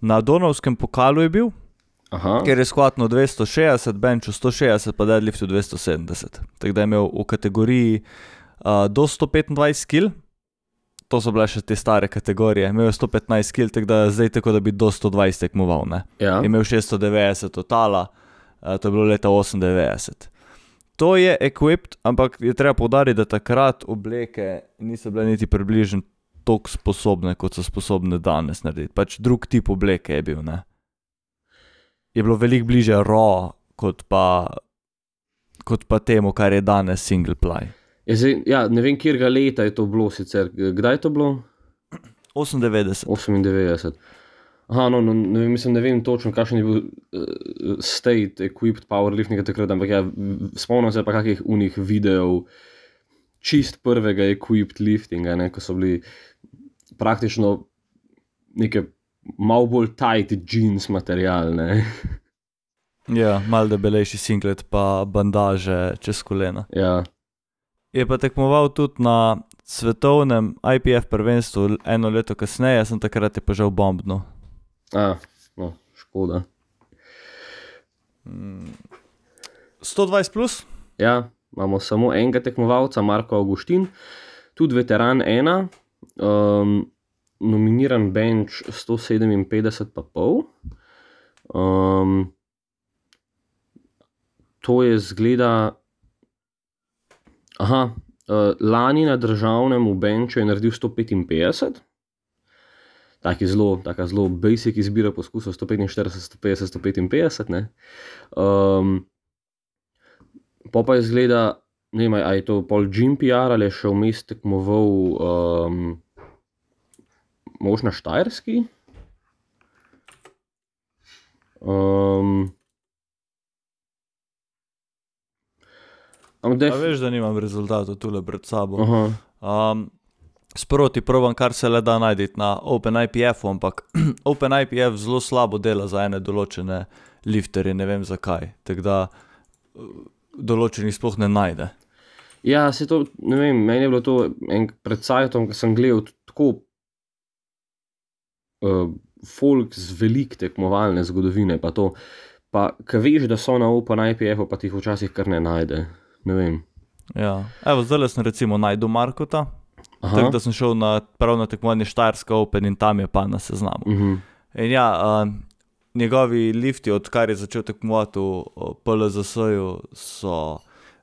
Na Donovskem pokalu je bil, Aha, ker je skvatno 260, benču 160, pa deadliftu 270. Tako da je imel v kategoriji uh, do 125 kg, to so bile še te stare kategorije, imel je 115 kg, tako da zdaj tako, da bi do 120 tekmoval. Ne? ja. Je imel 690 totala, uh, to je bilo leta 98. To je equipped, ampak je treba povdariti, da takrat obleke niso bile niti približno tako sposobne, kot so sposobne danes narediti. Pač drug tip obleke je bil. Ne? Je bilo veliko bliže raw, kot pa, kot pa temu, kar je danes single ply. Je zdaj, ja, ne vem, kjer ga leta je to bilo sicer. Kdaj je to bilo? 98. 98. Aha, no, no ne, vem, mislim, ne vem točno, kakšen je bil uh, state equipped powerliftinga takrat, ampak ja, spomnim se pa kakih unih videov čist prvega equipped liftinga, ne, ko so bili praktično neke malo bolj tight jeans materialne. Ja, mal debelejši singlet, pa bandaže čez kolena. ja, Je pa tekmoval tudi na svetovnem IPF prvenstvu eno leto kasneje, sem takrat je pa žal bombno. A, no, škoda. Mm. 120 plus, Ja, imamo samo enega tekmovalca, Marko Augustin, tudi veteran ena, um, nominiran bench 157,5. Um, to je zgleda. Aha, uh, lani na državnem v benchu je naredil 155. Taki zelo, taka zelo basic izbira poskusov, 145, 150, 155. Ne? Um, Po pa je zgleda, ne vem, ali je to pol Jim PR ali je še vmes tekmoval um, mož na Štajerski. Um, def, veš, da nimam rezultatov tule pred sabo. aha, Um, sproti provam, kar se le da najti na OpenIPF-u, ampak (clears throat) OpenIPF zelo slabo dela za ene določene lifterje, ne vem zakaj. Tako da uh, določenih sploh ne najde. Ja, se to, ne vem, meni je bilo to en pred sajtom, ko sem gledal tako folk z velik tekmovalne zgodovine, pa to. Pa, ki veš, da so na Open IPF-u, pa ti jih včasih kar ne najde. Ne vem. Ja. Evo, zdaj sem recimo najdel Markota, Aha. tako da sem šel na, prav na tekmovanje Štajerska Open in tam je pa na seznamu. Mhm. In ja, uh, njegovi lifti, odkar je začel tekmovati v uh, PLZS-ju, so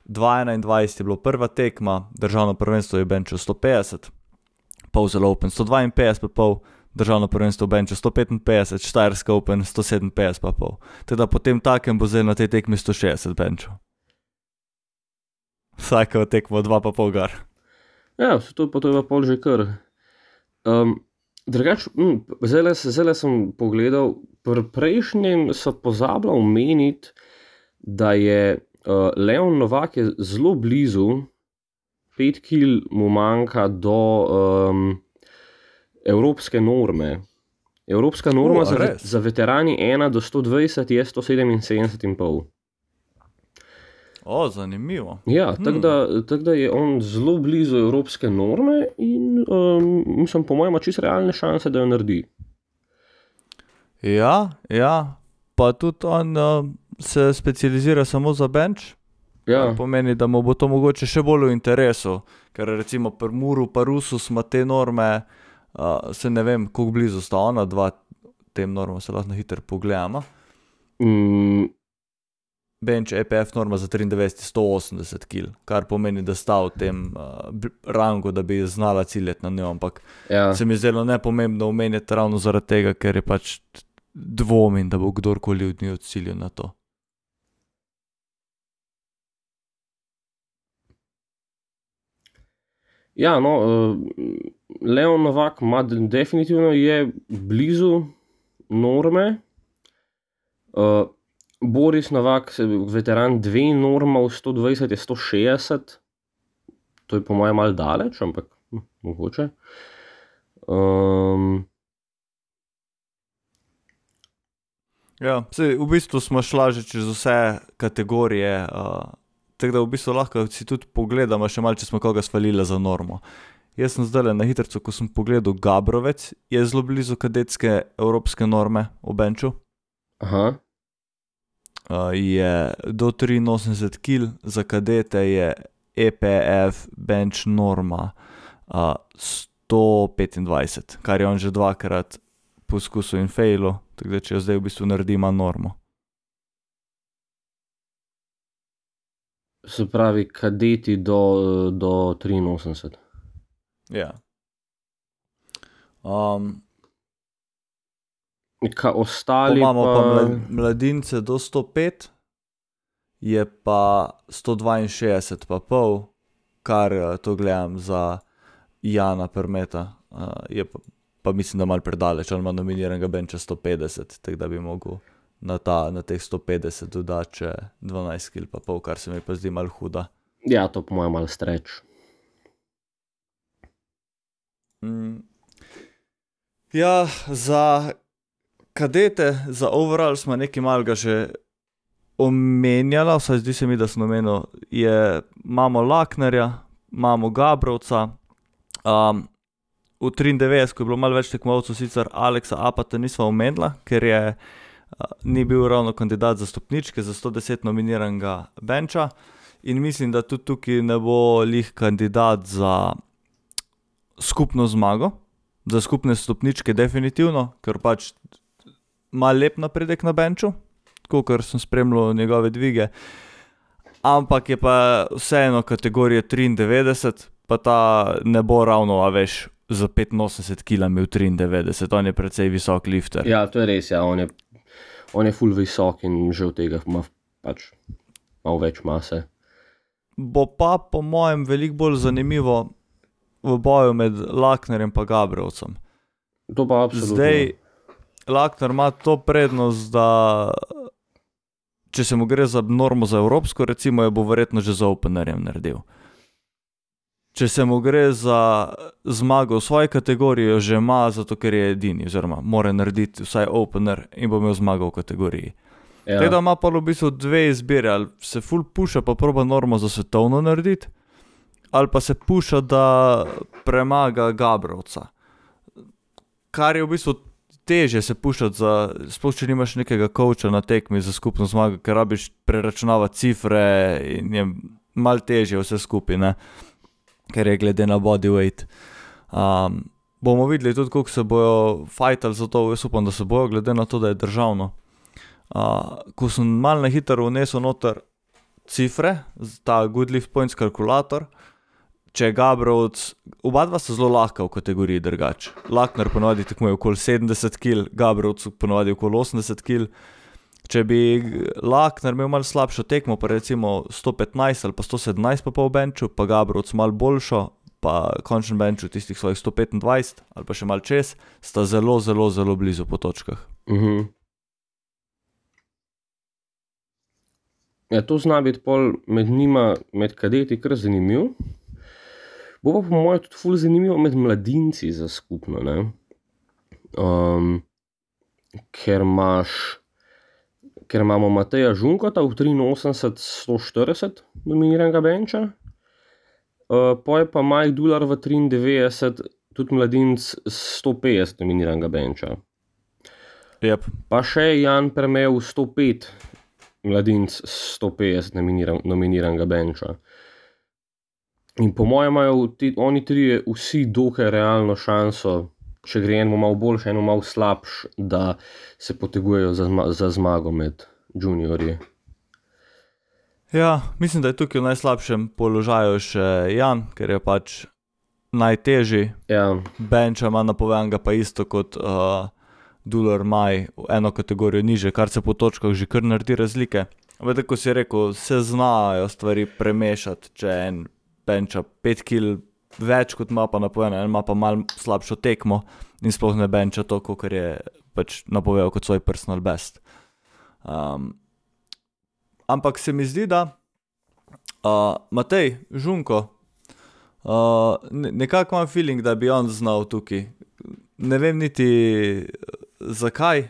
2021 je bilo prva tekma, državno prvenstvo je benčil 150, pol zelo Open 152, pa pol državno prvenstvo v benču 155, Štajerska Open 157, pa pol. Teda potem takem bo zdaj na tej tekmi 160 benču. Vsako tekmo dva pa pol gar. Ja, se to pa to je pa pol že kar. Um, drugač, zdaj zdaj sem pogledal, pri prejšnjem so pozabila omeniti, da je uh, Leon Novak je zelo blizu, 5 kil mu manjka do um, evropske norme. Evropska norma O, za, res? za veterani 1 do 120 je 177,5. O, zanimivo. Ja, Hmm. tako da, tak da je on zelo blizu evropske norme in um, mislim, po mojem, čisto realne šanse, da jo naredi. Ja, ja, pa tudi on uh, se specializira samo za bench. Ja, Pomeni, da mu bo to mogoče še bolj v interesu, ker recimo pri Muru, pa Rusu smo te norme, se ne vem, kako blizu sta ona dva, tem normam se lahko na hitro pogledamo. mm, Bench EPF norma za 93 je 180 kg, kar pomeni, da sta v tem uh, rangu, da bi znala ciljati na njo, ampak ja. se mi zdelo nepomembno omenjati ravno zaradi tega, ker je pač dvomim, da bo kdorkoli od njih ciljal na to. ja no, uh, Leon Novak ima de- definitivno je blizu norme. Uh, Boris Novak, veteran dve norma v 120 je 160, to je po mojem malo daleč, ampak hm, mogoče. Um, Ja, sej, v bistvu smo šla že čez vse kategorije, uh, tako da v bistvu lahko si tudi pogledamo, še malo, če smo koga svalili za normo. Jaz sem zdaj na hitro, ko sem pogledal Gabrovec, je zelo blizu kadetske evropske norme v Benču. aha. Uh, je do 83 kg, za kadete je EPF bench norma uh, 125, kar je on že dvakrat poskusil in failu, tako da če jo zdaj v bistvu naredi, ima normo. Se pravi, kadeti do, do 83. Ja. Um, Kaj ostali? imamo pa, pa pa mla, mladince do 105, je pa 162, pa pol, kar eh, to gledam za Jana Permeta. Uh, je pa, pa mislim, da malo predaleč, ali ima nominiranega benča 150, tako da bi mogel na, ta, na teh 150 dodati še 12 kg, pa pol, kar se mi pa zdi malo huda. Ja, to po mojem malo streč. Mm. Ja, za kadete, za overall smo nekaj malega že omenjali, vsaj zdi se mi, da sem omenil. Je, imamo Laknerja, imamo Gabrovca. Um, v 93, ko je bilo malo več tekmovalcev, sicer Aleksa Apata nismo omenila, ker je, uh, ni bil ravno kandidat za stopničke, za 110 nominiranega benča. In mislim, da tudi tukaj ne bo lih kandidat za skupno zmago, za skupne stopničke, definitivno, ker pač ima lep napredek na benču, kot sem spremljal njegove dvige. Ampak je pa vseeno kategorija 93, pa ta ne bo ravno, a veš, za 85 kg v 93, on je precej visok lifter. Ja, to je res, ja, on je, on je full visok in že od tega ima pač malo več mase. Bo pa po mojem veliko bolj zanimivo v boju med Laknerjem in Gabrovcem. To pa absolutno. Zdaj, Lakner ima to prednost, da če se mu gre za normo za evropsko, recimo, jo bo verjetno že za openerjem naredil. Če se mu gre za zmago v svoji kategoriji, jo že ima, zato ker je edini, oziroma mora narediti vsaj opener in bo imel zmago v kategoriji. ja. Tako da ima pa v bistvu dve izbire, ali se full puša, pa proba normo za svetovno narediti, ali pa se puša, da premaga Gabrovca. Kar je v bistvu teže se puščati, za, sploh če nimaš nekega koča na tekmi za skupno zmago, ker rabiš preračunavati cifre in je mal teže vse skupaj, ne? ker je glede na body weight. Um, bomo videli tudi, kako se bojo fajtali za to, jaz upam, da se bojo, glede na to, da je državno. Uh, ko sem mal na hitro vnesel noter cifre, ta Good Lift Points kalkulator, če je Gabrovc, oba dva sta zelo lahka v kategoriji drugače. Lakner ponovadi tekmuje okoli 70 kg, Gabrovc ponovadi okoli 80 kg. Če bi Lakner imel malo slabšo tekmo, pa recimo 115 ali pa 117 pa pol benču, pa Gabrovc malo boljšo, pa končen benču tistih svojih 125 ali pa še malo čez, sta zelo, zelo, zelo blizu po točkah. Mhm. Ja, to zna biti pol med njima, med kadeti, kar zanimiv. Bo pa po mojem tudi ful zanimivo med mladinci za skupno, ne. Um, ker imaš, ker imamo Mateja Žunkota v triinosemdeset, sto štirideset nominiranega benča. pol je pa Mike Dular v triindevetdeset tudi mladinec sto petdeset nominiranega benča. Pa še Jan Perme v sto pet, mladinec sto petdeset nominiranega benča. In po mojem imajo ti, oni trije vsi dokaj realno šanso, če gre enemu malo boljše, enemu malo slabše, da se potegujejo za za zmago med juniorji. Ja, mislim, da je tukaj v najslabšem položaju še Jan, ker je pač najtežji. Ja. Benča ima napovedanega pa isto kot uh, Dular Maj, eno kategorijo nižje, kar se po točkah že kar naredi razlike. Ampak tako kot si rekel, se znajo stvari premešati, če en benča pet kil več, kot ima pa napovedano, en ima pa malo slabšo tekmo in sploh ne benča toliko, kakor je pač napovedal kot svoj personal best. Um, ampak se mi zdi, da uh, Matej Žunko, uh, nekako imam feeling, da bi on znal tukaj. Ne vem niti, zakaj,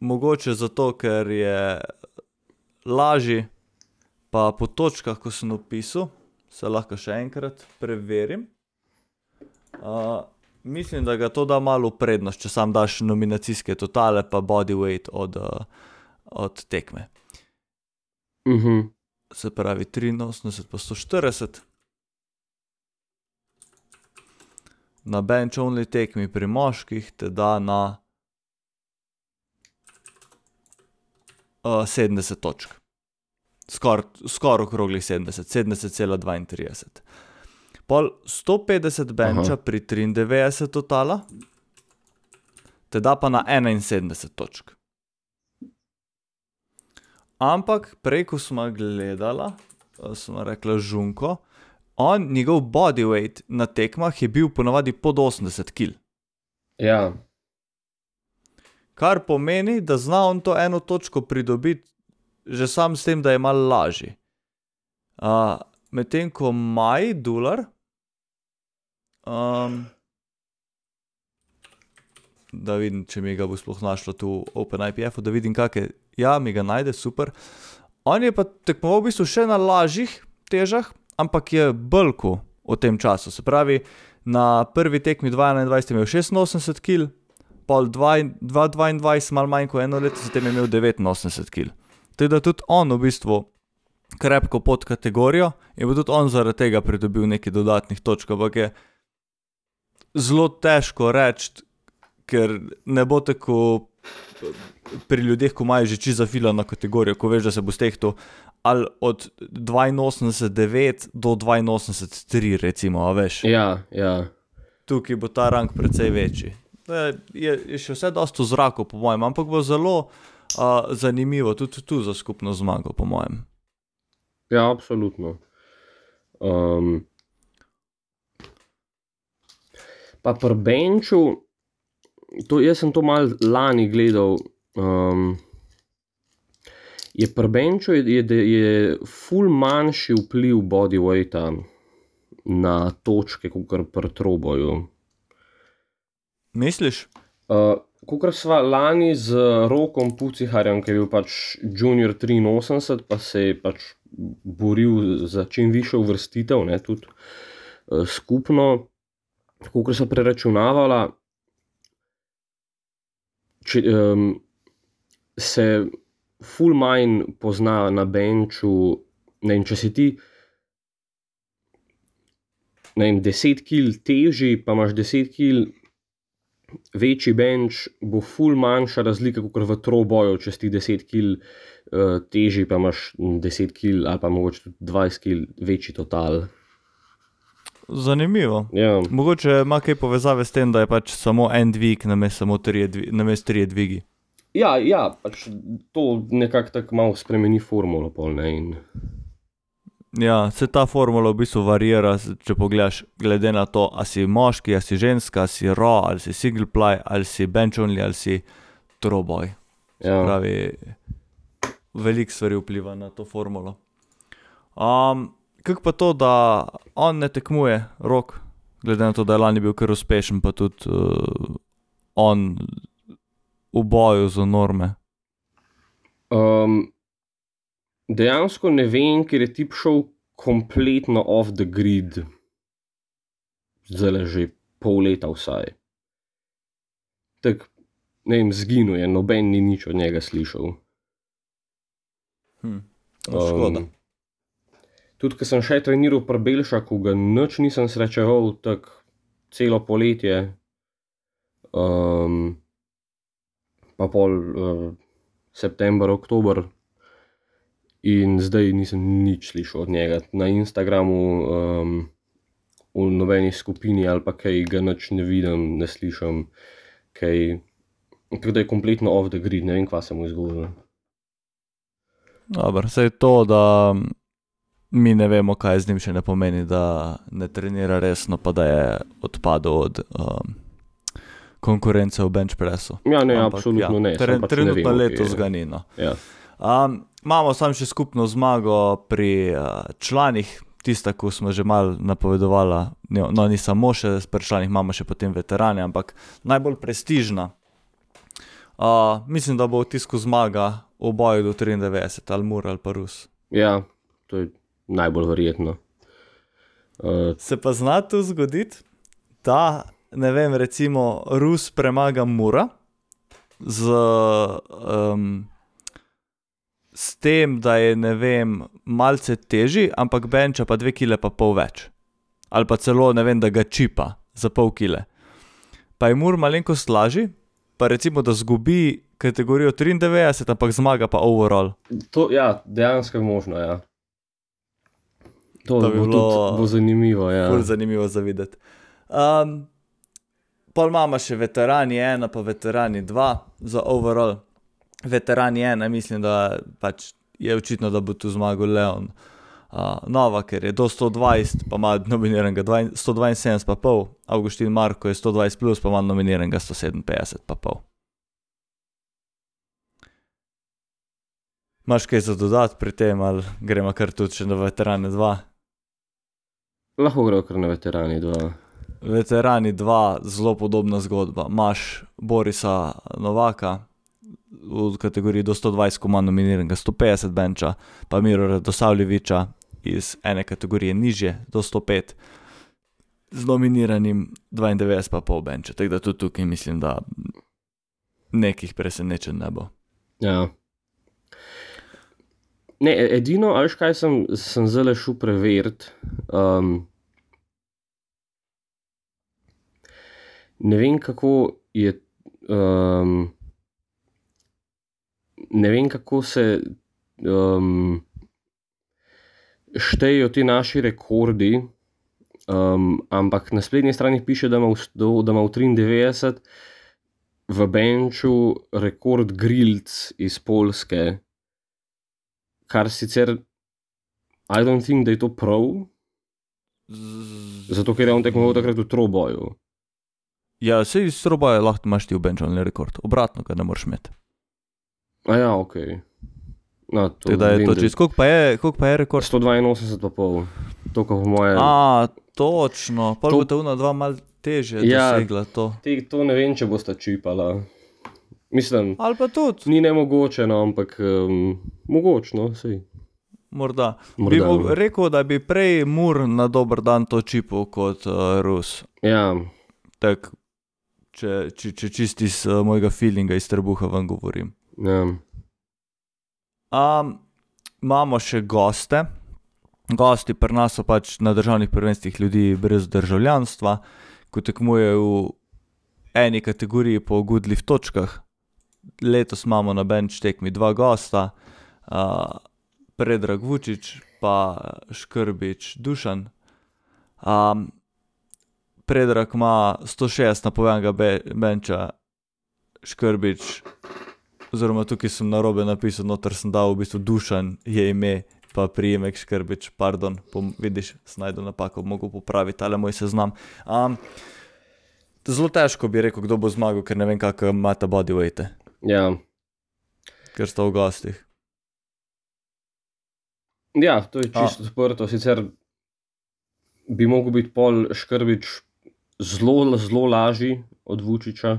mogoče zato, ker je lažji, pa po točkah, ko sem opisal, saj lahko še enkrat preverim. Uh, mislim, da ga to da malo prednost, če samo daš nominacijske totale pa body weight od, od tekme. Se pravi triinosemdeset pa sto štirideset. Na bench only tekmi pri moških te da na sedemdeset točk. Skoraj, skoraj okrogli sedemdeset, sedemdeset cela dvaintrideset. Pol sto petdeset benča pri triindevetdeset totala te da pa na enainsedemdeset točk. Ampak prej, ko sva gledala, sva rekla Žunko, on, njegov body weight na tekmah je bil ponavadi pod osemdeset kil. Ja. Kar pomeni, da zna on to eno točko pridobiti že samo s tem, da je malo lažji. medtem ko Maj Dular, da vidim, če mi ga bo sploh našla tu v OpenIPF-u, da vidim, kak je, ja, mi ga najde, super. On je pa tekmoval v bistvu še na lažjih težah, ampak je bulkal v tem času, se pravi, na prvi tekmi dva enaindvajset je imel šestinosemdeset kil, pol dva dva dvaindvajset malo manj kot eno leto zatem je imel devetinosemdeset kil. Tako da tudi on v bistvu krepko pod kategorijo in bo tudi on zaradi tega pridobil nekaj dodatnih točk, ampak je zelo težko reči, ker ne bo tako pri ljudeh, ko imajo že čisto zafilano kategorijo, ko veš, da se bo stehtal ali od dvainosemdeset devet do dvainosemdeset tri recimo, a veš. Ja, ja. Tukaj bo ta rang precej večji. je, je še vse dosti v zraku, po mojem, ampak bo zelo, zanimivo tudi tu za skupno zmago, po mojem. Ja, absolutno. pa pri benču, to, jaz sem to malo lani gledal, je pri benču je, je ful manjši vpliv body weighta na točke kakor pri troboju. Misliš? Kakor sva lani z Rokom Puciharjem, ke je bil pač junior triinosemdeset pa se je pač boril za čim višjo uvrstitev, ne, tudi, skupno, kakor sva preračunavala, če, um, se full manj pozna na benču. Ne vem, če si ti ne vem, 10 kg težji, pa imaš 10 kg večji benč, bo full manjša razlika kot v troboju, če si 10 kg uh, težji, pa imaš 10 kg ali pa mogoče tudi 20 kg večji total. Zanimivo. Ja, Mogoče ima kaj povezave s tem, da je pač samo en dvig, namesto trije dvigi. ja, ja pač to nekako tako malo spremeni formulo. Pol, ne, in, Ja, se ta formula v bistvu varira, s- če pogledaš, glede na to, ali si moški, ali si ženska, ali si raw, ali si single ply, ali si bench only, ali si troboj. ja. Pravi, veliko stvari vpliva na to formulo. Um, Kako pa to, da on ne tekmuje, rok, glede na to, da je lani bil kar uspešen, pa tudi uh, on v boju za norme. Um, dejansko ne vem, ker je tip šel kompletno off the grid, zdaj le že pol leta vsaj. Tako, ne vem, zginil je, noben ni nič od njega slišal. Hm. No, škoda. Um, tudi, ko sem še treniral pri Belšaku, ga noč nisem srečeval, tako celo poletje. Um, pa pol uh, september, oktober. In zdaj nisem nič slišal od njega. Na Instagramu, um, v nobeni skupini ali pa kaj ga noč ne vidim, ne slišim, kaj. Tako da je kompletno off the grid, ne vem, kva se mu je zgodilo. Dobro, sej to, da mi ne vemo, kaj z njim še ne pomeni, da ne trenira resno, pa da je odpadel od um, konkurence v bench pressu. Ja, ne, Ampak absolutno ja, ne. Tre, samo pač ne trenutno vemo, letos ga ni. No. Ja. Um, imamo sam še skupno zmago pri uh, članih, tista, ko smo že malo napovedovali. No, no, ni samo še pri članih, imamo še potem veterane, ampak najbolj prestižna. Uh, mislim, da bo v tisku zmaga v boju do 93, ali Mur ali pa Rus. ja, to je najbolj verjetno. Uh, Se pa zna tu zgoditi, da ne vem, recimo Rus premaga Mura z, um, s tem, da je ne vem, malce težji, ampak benča pa dve kile pa pol več. Ali pa celo ne vem, da ga čipa za pol kile. Pa je Mur malenkost lažji, pa recimo, da zgubi kategorijo 93, ampak zmaga pa overall. to, ja, dejansko je možno. Ja. To, To bi bo, bilo tudi, bo zanimivo. Ja. Zanimivo za videti. Um, pol imamo še veterani ena, pa veterani dva za overall. Veterani ena, mislim, da pač je očitno, da bo tu zmagal Leon. Uh, Nova, ker je do 120, pa ima nominiranega 2 172, pa pol, Augustin Marko je 120, plus, pa ima nominiranega 157, pa pol. Imaš kaj za dodati pri tem, ali gremo kar tudi na veterane 2? Lahko gre kar na veterani. Dva. Veterani 2, zelo podobna zgodba. Imaš Borisa Novaka v kategoriji do 120, ko ima nominiranega 150 benča, pa Miro Radosavljeviča iz ene kategorije nižje do 105 z nominiranim 92 pa pol benča. Tako da tudi tukaj mislim, da nekih presenečenj ne bo. Ja. Ne, e- edino, ali kaj sem, sem zelo šel preveriti. Um, ne vem, kako je. Um, ne vem, kako se um, štejejo ti naši rekordi, um, ampak na spletni strani piše, da ima v, da ima v 93 v benču rekord Grilc iz Polske, kar sicer, I don't think, da je to prav, zato ker je on tekmoval takrat v troboju. Ja, se iz roba lahko imaš ti v benču rekord, obratno ga ne moreš imeti. A ja, ok. No, to Tako da je to čisto, koliko pa je, koliko pa je rekord? 182 pa pol, to kot moje. A, točno, pa To- bo to una dva mal teže Ja. dosegla to. Te, to ne vem, če boste čipala. Mislim, Ali pa tudi, ni nemogoče, no, ampak um, mogoče, no, sej. morda. Bi Morda, mog, no. rekel, da bi prej Mur na dober dan to čipal kot uh, Rus. Ja, Tak, če, če, če čisti iz uh, mojega feelinga iz trebuha vam govorim. Ja. Um, imamo še goste. Gosti pri nas so pač na državnih prvenstvih ljudi brez državljanstva, ko tekmujejo v eni kategoriji po Goodlift točkah. Letos imamo na bench tekmi dva gosta, uh, Predrag Vučić pa Škrbič Dušan. Um, Predrag ima 106 napovedanega be benča, Škrbič, oziroma tukaj sem na robe napisal, noter sem dal v bistvu Dušan je ime, pa prijemek Škrbič, pardon, pom, vidiš, snajdu napako, mogo popraviti, ali moj seznam. Um, zelo težko bi rekel, kdo bo zmagal, ker ne vem, kako ima ta bodyweight, Ja. ker sta v gostih. ja, to je čisto odprto. Sicer bi mogel biti pol Škrbič zelo, zelo lažji od Vučiča,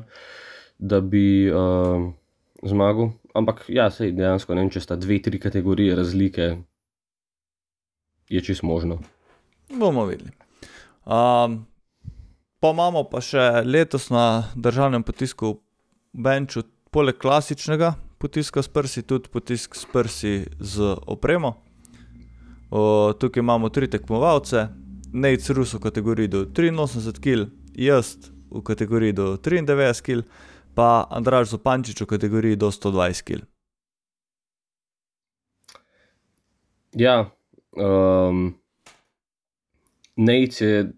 da bi uh, zmagal. Ampak ja, sej dejansko ne vem, če sta dve, tri kategorije razlike, je čisto možno. Bomo videli. Um, pa imamo pa še letos na državnem potisku Benču, poleg klasičnega potiska s prsi, tudi potisk s prsi z opremo. O, tukaj imamo tri tekmovalce, Nate Rus v kategoriji do 83 kg, jaz v kategoriji do 93 kg, pa Andraž Zopančič v kategoriji do 120 kg. Ja, um, Nate je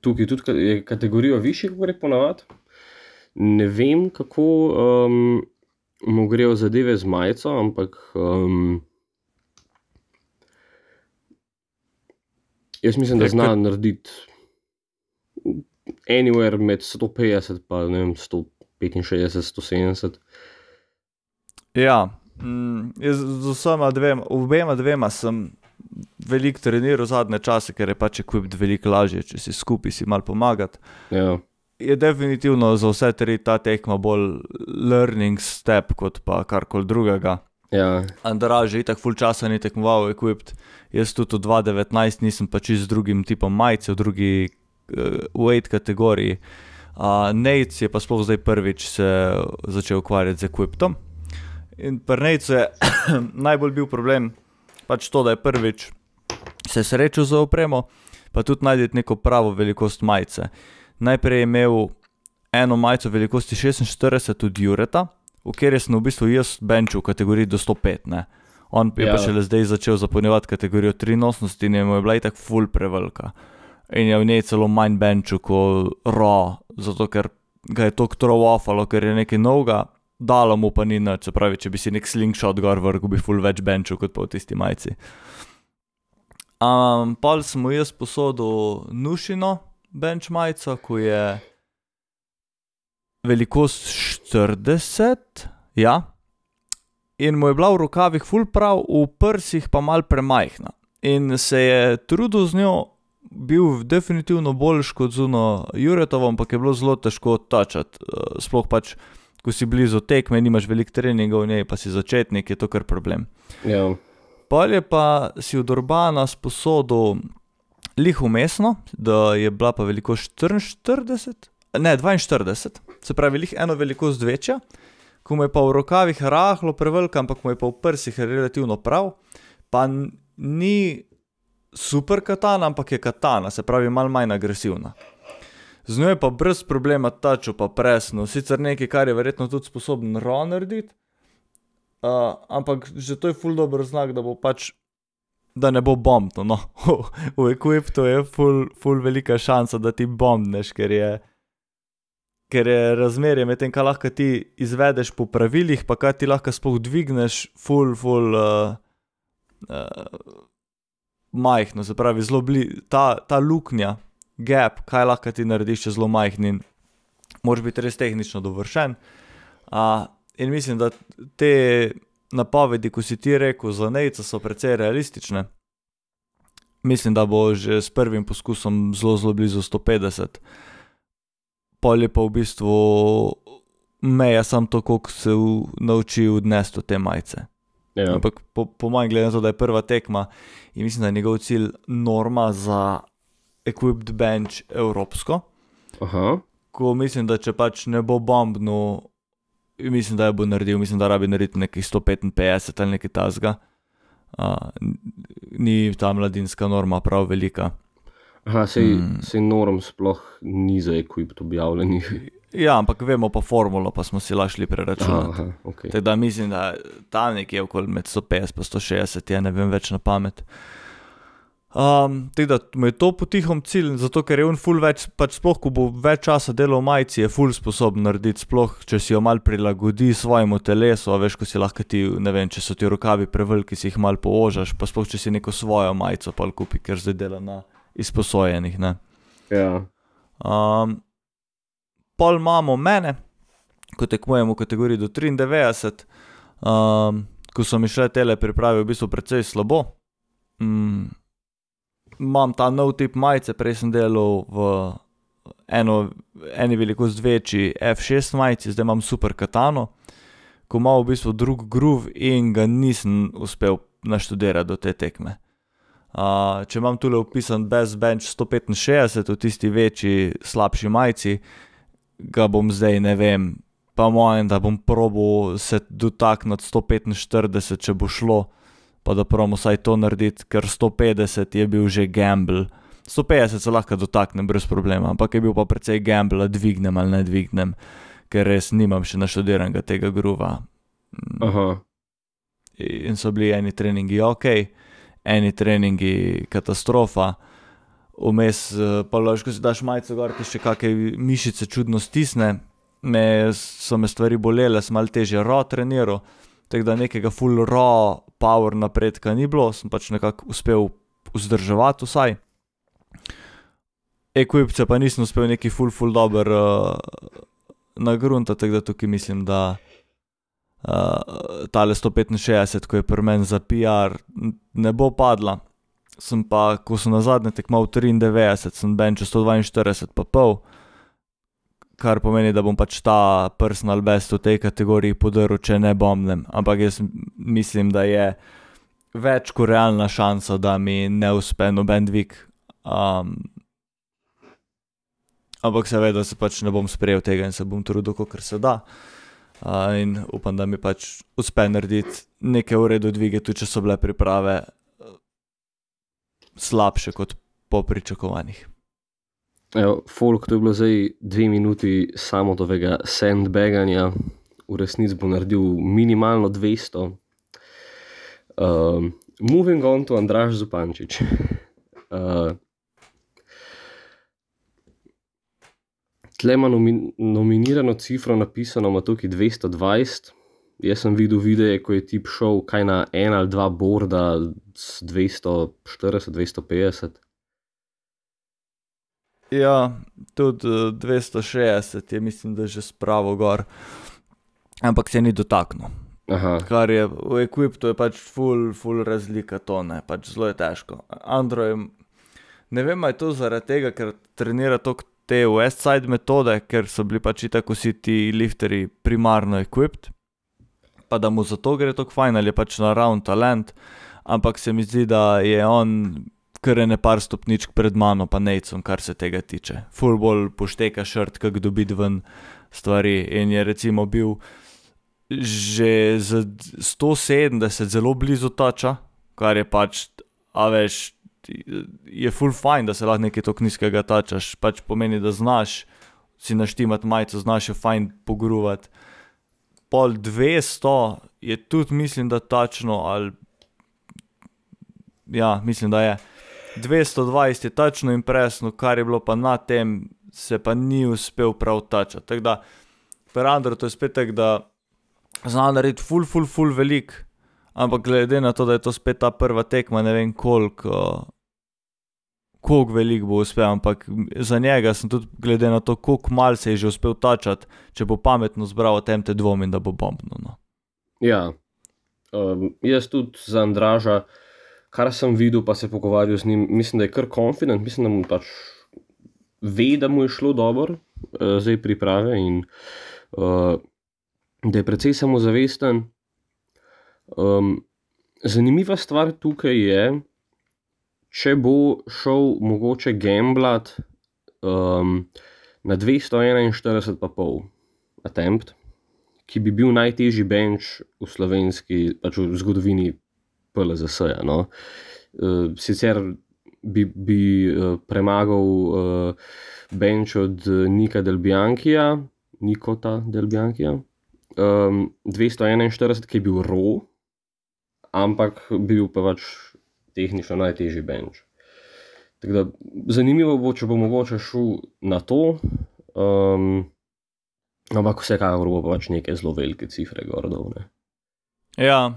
tukaj tudi ka- je kategorijo višji, kot gre ponavadi. Ne vem, kako um, mu grejo zadeve z majico, ampak um, jaz mislim, da zna narediti anywhere med 150 in 165, 170. Ja, mm, jaz z vsema dvema, obema dvema sem veliko treniral zadnje čase, ker je pač ekvip veliko lažje, če si skupaj si mal pomagati. Ja, Je definitivno za vse tri ta tekma bolj learning step kot pa karkoli drugega. ja, Andraž je itak full časa ni tekmoval ekvip, jaz tudi v 2019 nisem pač z drugim tipom majice, v drugi weight kategoriji. Uh, Nate je pa sploh zdaj prvič se začel ukvarjati z ekvipom. In pri Nate'u je (coughs) najbolj bil problem pač to, da je prvič se srečal z opremo, pa tudi najti neko pravo velikost majice. Najprej je imel eno majico velikosti 46 od Jureta, v kateri sem v bistvu jaz benčil v kategoriji do 105. Ne. On je ja. pa šele zdaj začel zapolnjevati kategorijo 83 in je mu je bila itak full prevelika. In je v njej celo manj benčil kot Raw, zato ker ga je to trovofalo, ker je nekaj novega, dalo mu pa ni nič, se pravi, če bi si nek slingshot gor vrgel, bi full več benčil kot pa v tisti majici. Um, pol sem mu jaz posodil nušino bench majico, ko je velikost 40, ja. In mu je bila v rokavih full prav, v prsih pa mal premajhna. In se je trudil z njo, bil definitivno boljš kot zuno Juretovo, ampak je bilo zelo težko tačati. Uh, sploh pač, ko si blizu tekme, nimaš veliko treningov v njej, pa si začetnik, je to kar problem. ja, Pol je pa si od Urbana sposodil lih umestno, da je bila pa velikost 44, ne 42, se pravi, lih eno velikost večja, ko mu je pa v rokavih rahlo prevelika, ampak mu je pa v prsih relativno prav, pa ni super katana, ampak je katana, se pravi, malo manj agresivna. Z njo je pa brez problema tačo pa presno, sicer nekaj, kar je verjetno tudi sposoben Ron narediti. Uh, ampak že to je ful dober znak, da bo pač, da ne bo bombno. No. (laughs) v ekiptu je ful, ful velika šansa, da ti bombneš, ker je, ker je razmerje med tem, kaj lahko ti izvedeš po pravilih, pa kaj ti lahko sploh dvigneš, ful, ful. Uh, uh, Majhno, se pravi, zelo blizu, ta, ta luknja, gap, kaj lahko ti narediš, je zelo majhen in moraš biti res tehnično dovršen. Uh, in mislim, da te napovedi, ko si ti rekel, za Nejca so precej realistične. Mislim, da bo že s prvim poskusom zelo, zelo blizu 150. Pol je pa v bistvu meja samo to, koliko se v, nauči odnesti od te majice. Ja. Ampak po, po mojem, glede na to, da je prva tekma in mislim, da je njegov cilj norma za equipped bench evropsko. Aha, ko mislim, da če pač ne bo bombno, mislim, da je bo naredil, mislim, da rabi narediti nekih 155 ali nekaj tasga. Uh, ni ta mladinska norma prav velika. Aha, sej, mm. sej norm sploh ni za ekvip objavljenih. Ja, ampak vemo pa formulo, pa smo si lašli preračunati. Okay. Tako da mislim, da tam nekje okoli med 150 in 160 je, ne vem več na pamet. Um, tako da mu je to potihom cilj, zato ker je on full več, pač sploh ko bo več časa delal v majici, je full sposoben narediti, sploh če si jo mal prilagodi svojemu telesu, veš, ko si lahko ti, ne vem, če so ti rokavi preveliki, si jih mal poožaš, pa sploh če si neko svojo majico pa kupi, ker zdaj dela na izposojenih. Ja. Um, pol imamo mene, ko tekmujem v kategoriji do 93, um, ko so mi šle tele priprave v bistvu precej slabo. Um, imam ta nov tip majice, prej sem delal v eno, eni velikost večji F6 majici, zdaj imam super katano, ko imam v bistvu drug groove in ga nisem uspel naštudirati do te tekme. Uh, če imam tukaj upisan Best Bench 165 v tisti večji, slabši majici, ga bom zdaj, ne vem, pa mojem, da bom probo se dotakniti 145, če bo šlo pa da pravimo vsaj to narediti, ker 150 je bil že gamble. 150 se lahko dotaknem brez problema, ampak je bil pa precej gamble, da dvignem ali ne dvignem, ker res nimam še naštudiranega tega gruva. Aha. In so bili eni treningi ok, eni treningi katastrofa. Vmes pa lahko si daš majico gor, ti še kakšne mišice čudno stisne, me so me stvari bolele, sem malo težje ro treniral, tako da nekega full raw power napredka ni bilo, sem pač nekako uspel vzdrževati vsaj. Equipce pa nisem uspel neki full full dober uh, na grunta, tako da tukaj mislim, da uh, tale 165, ko je pri meni za PR, ne bo padla. Sem pa, ko sem na zadnje tekmoval 93, sem benčil 142 pa pol kar pomeni, da bom pač ta personal best v tej kategoriji podaril, če ne bombnem. Ampak jaz mislim, da je več kot realna šansa, da mi ne uspe noben dvig. Um, ampak seveda se pač ne bom sprejel tega in se bom trudil, kot se da. Uh, in upam, da mi pač uspe narediti nekaj v redu dvige, tudi če so bile priprave slabše kot po pričakovanjih. Evo, folk, to je bilo zdaj dve minuti samo tega sandbaganja, v resnici bo naredil minimalno 200. Um, ehm, moving on to Andraš Zupančič. Uh, (laughs) Tle ima nomi nominirano cifro napisano, ima tukaj 220. Jaz sem videl videe, ko je tip šel kaj na en ali dva borda 240, 250. Ja, tudi 260 je, mislim, da že spravo gor, ampak se ni dotaknil. Aha. Kar je v ekvipu, je pač full, full razlika, to ne, pač zelo je težko. Android, ne vem, je to zaradi tega, ker trenira toliko te Westside metode, ker so bili pač tako vsi ti lifterji primarno ekvip, pa da mu zato gre tako fajn ali je pač naravni talent, ampak se mi zdi, da je on kar je ne par stopničk pred mano, pa necom, kar se tega tiče. Fulbol pošteka šrt, kako dobiti ven stvari. In je recimo bil že z 170 zelo blizu tača, kar je pač, a veš, je full fajn, da se lahko nekaj tako nizkega tačaš, pač pomeni, da znaš si naštimati majico, znaš jo fajn pogruvati. Pol 200 je tudi, mislim, da tačno, ali ja, mislim, da je. 220 je tačno in presno, kar je bilo pa na tem, se pa ni uspel prav tačati. Tako da, per Androidu je spet tako, da zna narediti full, full, full velik, ampak glede na to, da je to spet ta prva tekma, ne vem koliko. Kako velik bo uspel, ampak za njega sem tudi, glede na to, kako malo se je že uspel tačati, če bo pametno zbral tem te dvomim, da bo bombno. No. Ja, um, jaz tudi za Andraža, uh, kar sem videl, pa se pogovarjal z njim, mislim, da je kar konfident, mislim, da mu pač ve, da mu je šlo dobro, uh, zdaj priprave in uh, da je precej samozavesten. Um, zanimiva stvar tukaj je, če bo šel mogoče gamblat, um, na 241,5 attempt, ki bi bil najtežji bench v slovenski, pač v zgodovini PLZS-ja. No. Uh, sicer bi, bi uh, premagal uh, bench od Nika Delbiankija, Nikota Delbiankija, um, 241, ki je bil ro, ampak bil pa pač tehnično najtežji bench. Da, zanimivo bo, če bo mogoče šel na to, um, ampak vsekakor bo pač neke zelo velike cifre gordovne. Ja,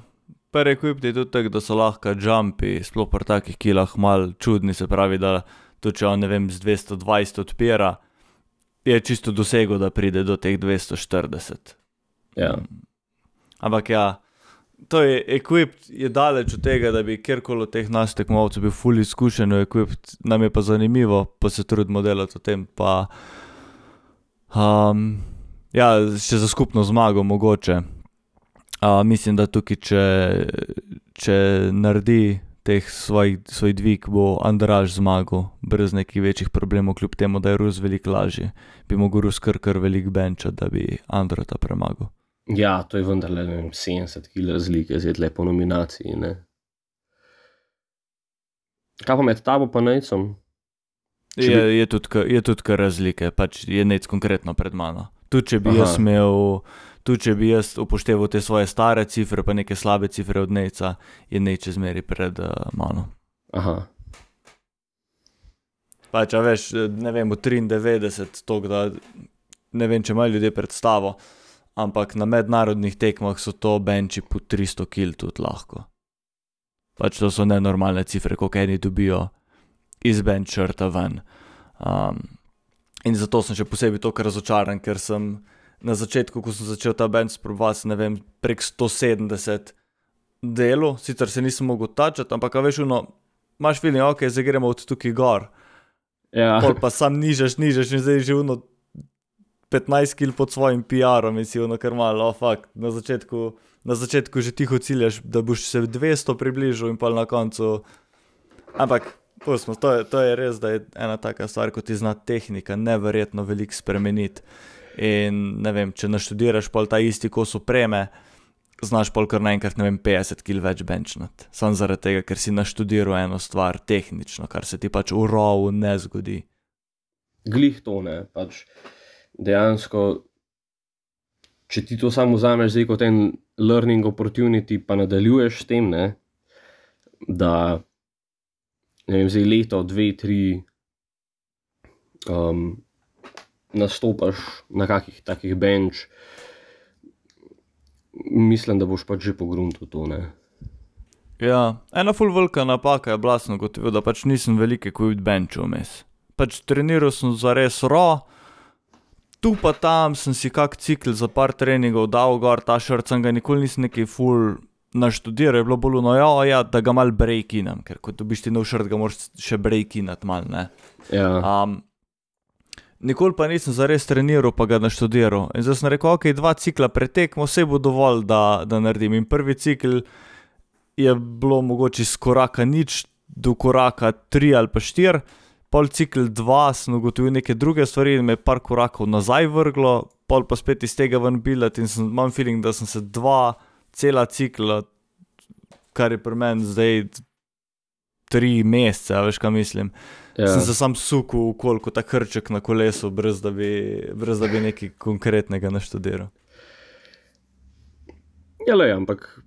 prvi ekvip je tudi tako, da so lahko jumpi, sploh pri takih kilah, mal čudni, se pravi, da to če on ne vem z 220 odpira, je čisto dosego, da pride do teh 240. Ja. Ampak ja, to je ekvip, je daleč od tega, da bi kjerkoli od teh nas tekmovalcev bil fully izkušen, ekvip, nam je pa zanimivo, pa se trudimo delati o tem. Pa, um, ja, še za skupno zmago mogoče. Mislim, da tukaj, če, če naredi teh svoj, svoj dvig, bo Andraž zmagal, brez nekih večjih problemov, kljub temu, da je Rus veliko lažji, bi mogel Rus kar kar velik benča, da bi Andrata premagal. Ja, to je vendarle 70 kg razlike, zdaj le po nominaciji. Ne? Kaj pa med tabo in Necom? Je, bi... je tudi, tudi kar razlike, pač je Nec konkretno pred mano. Tudi če bi Aha. jaz imel, tudi če bi jaz upošteval te svoje stare cifre, pa neke slabe cifre od Neca, je Nec izmeri pred uh, mano. Aha. Pač, a veš, ne vem, v 93, to, da ne vem, če imajo ljudje predstavo ampak na mednarodnih tekmah so to benči po 300 kg tudi lahko. Pač to so nenormalne cifre, koliko eni dobijo iz benčrta ven. Um, in zato sem še posebej tako razočaran, ker sem na začetku, ko sem začel ta benč sprobati, ne vem, prek 170 delo, sicer se nisem mogel tačati, ampak veš, no, imaš filin, ok, zdaj gremo od tukaj gor. Ja. Pol pa sam nižaš, nižaš in zdaj že uno 15 kil pod svojim PR-om in si ono kar malo, oh, fuck, na začetku, na začetku že tiho ciljaš, da boš se 200 približal in pa na koncu. Ampak, pustimo, to, to je res, da je ena taka stvar, kot ti zna tehnika, neverjetno veliko spremeniti. In ne vem, če naštudiraš pol ta isti kos opreme, znaš pol kar naenkrat, ne vem, 50 kil več benčnat. Sam zaradi tega, ker si naštudiral eno stvar tehnično, kar se ti pač v rovu ne zgodi. Glih to ne, pač dejansko, če ti to samo vzameš zdaj kot en learning opportunity, pa nadaljuješ s tem, ne, da ne vem, zdaj leto, dve, tri, um, nastopaš na kakih takih bench, mislim, da boš pač že pogrunil to. Ne. Ja, ena full velika napaka je bila, da pač nisem velike kvit benčov vmes. Pač treniral sem za res ro, tu pa tam sem si kak cikl za par treningov dal gor, ta šrc, ga nikoli nisem neki full naštudiral, je bilo bolj no, ja, ja, da ga mal breakinam, ker ko dobiš ti nov šrc, ga moraš še breakinat mal, ne. Ja. Um, nikoli pa nisem zares treniral, pa ga naštudiral. In zdaj sem rekel, ok, dva cikla pretekmo, vse bo dovolj, da, da naredim. In prvi cikl je bilo mogoče iz koraka nič do koraka tri ali pa štiri pol cikl 2 sem ugotovil neke druge stvari in me je par korakov nazaj vrglo, pol pa spet iz tega ven bilet in sem, imam feeling, da sem se dva cela cikla, kar je pri meni zdaj tri mesece, veš kaj mislim. Ja. Sem se sam sukel v koliko ta krček na kolesu, brez da bi, brez da bi nekaj konkretnega naštudiral. Ja, le, ampak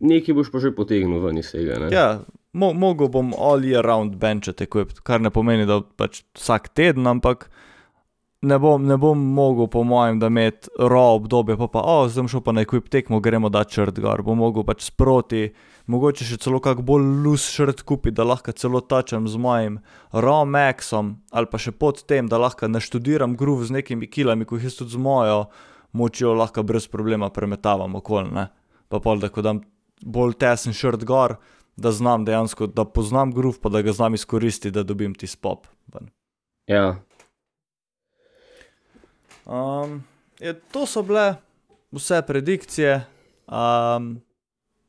nekaj boš pa že potegnil ven iz tega. Ne? Ja, mo mogel bom all year round benčati, kar ne pomeni, da pač vsak teden, ampak ne bom, ne bom mogel, po mojem, da imeti raw obdobje, pa pa, oh, zdaj šel pa na equip tekmo, gremo da črt gor, bom mogel pač sproti, mogoče še celo kak bolj loose shirt kupiti, da lahko celo tačem z mojim raw maxom, ali pa še pod tem, da lahko naštudiram groove z nekimi kilami, ko jih jaz tudi z mojo močjo lahko brez problema premetavam okoli, ne. Pa pol, da ko dam bolj tesen shirt gor, da znam dejansko, da poznam groove, pa da ga znam izkoristiti, da dobim ti spop. Ja. Um, je, to so bile vse predikcije. Um,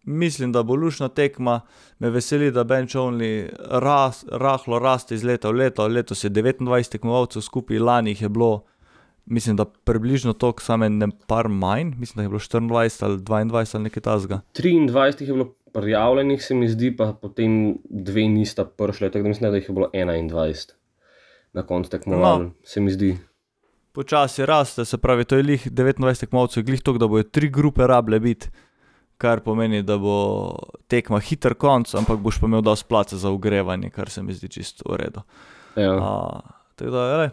mislim, da bo lušna tekma. Me veseli, da bench only ras, rahlo raste iz leta v leto. Letos je devetindvajset tekmovalcev skupaj, lani jih je bilo, mislim, da približno toliko, samo ene par manj, mislim, da jih je bilo štiriindvajset ali dvaindvajset ali nekaj takega. Triindvajset jih je bilo prijavljenih, se mi zdi, pa potem dve nista prišli, tako da mislim, da jih je bilo enaindvajset na koncu tekmovanj, No. se mi zdi. Počasi raste, se pravi, to je glih devetindvajset tekmovalcev, je glih toliko, da bojo tri grupe rabile biti, kar pomeni, da bo tekma hiter konec, ampak boš pa imel dosti placa za ogrevanje, kar se mi zdi čisto v redu. Ja. A, tako da, glej,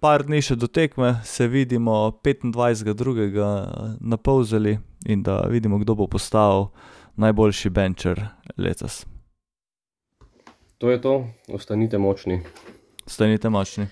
par dni še do tekme, se vidimo petindvajsetega drugega na Polzeli in da vidimo, kdo bo postal najboljši benčer letos. To je to, ostanite močni. Stanite močni.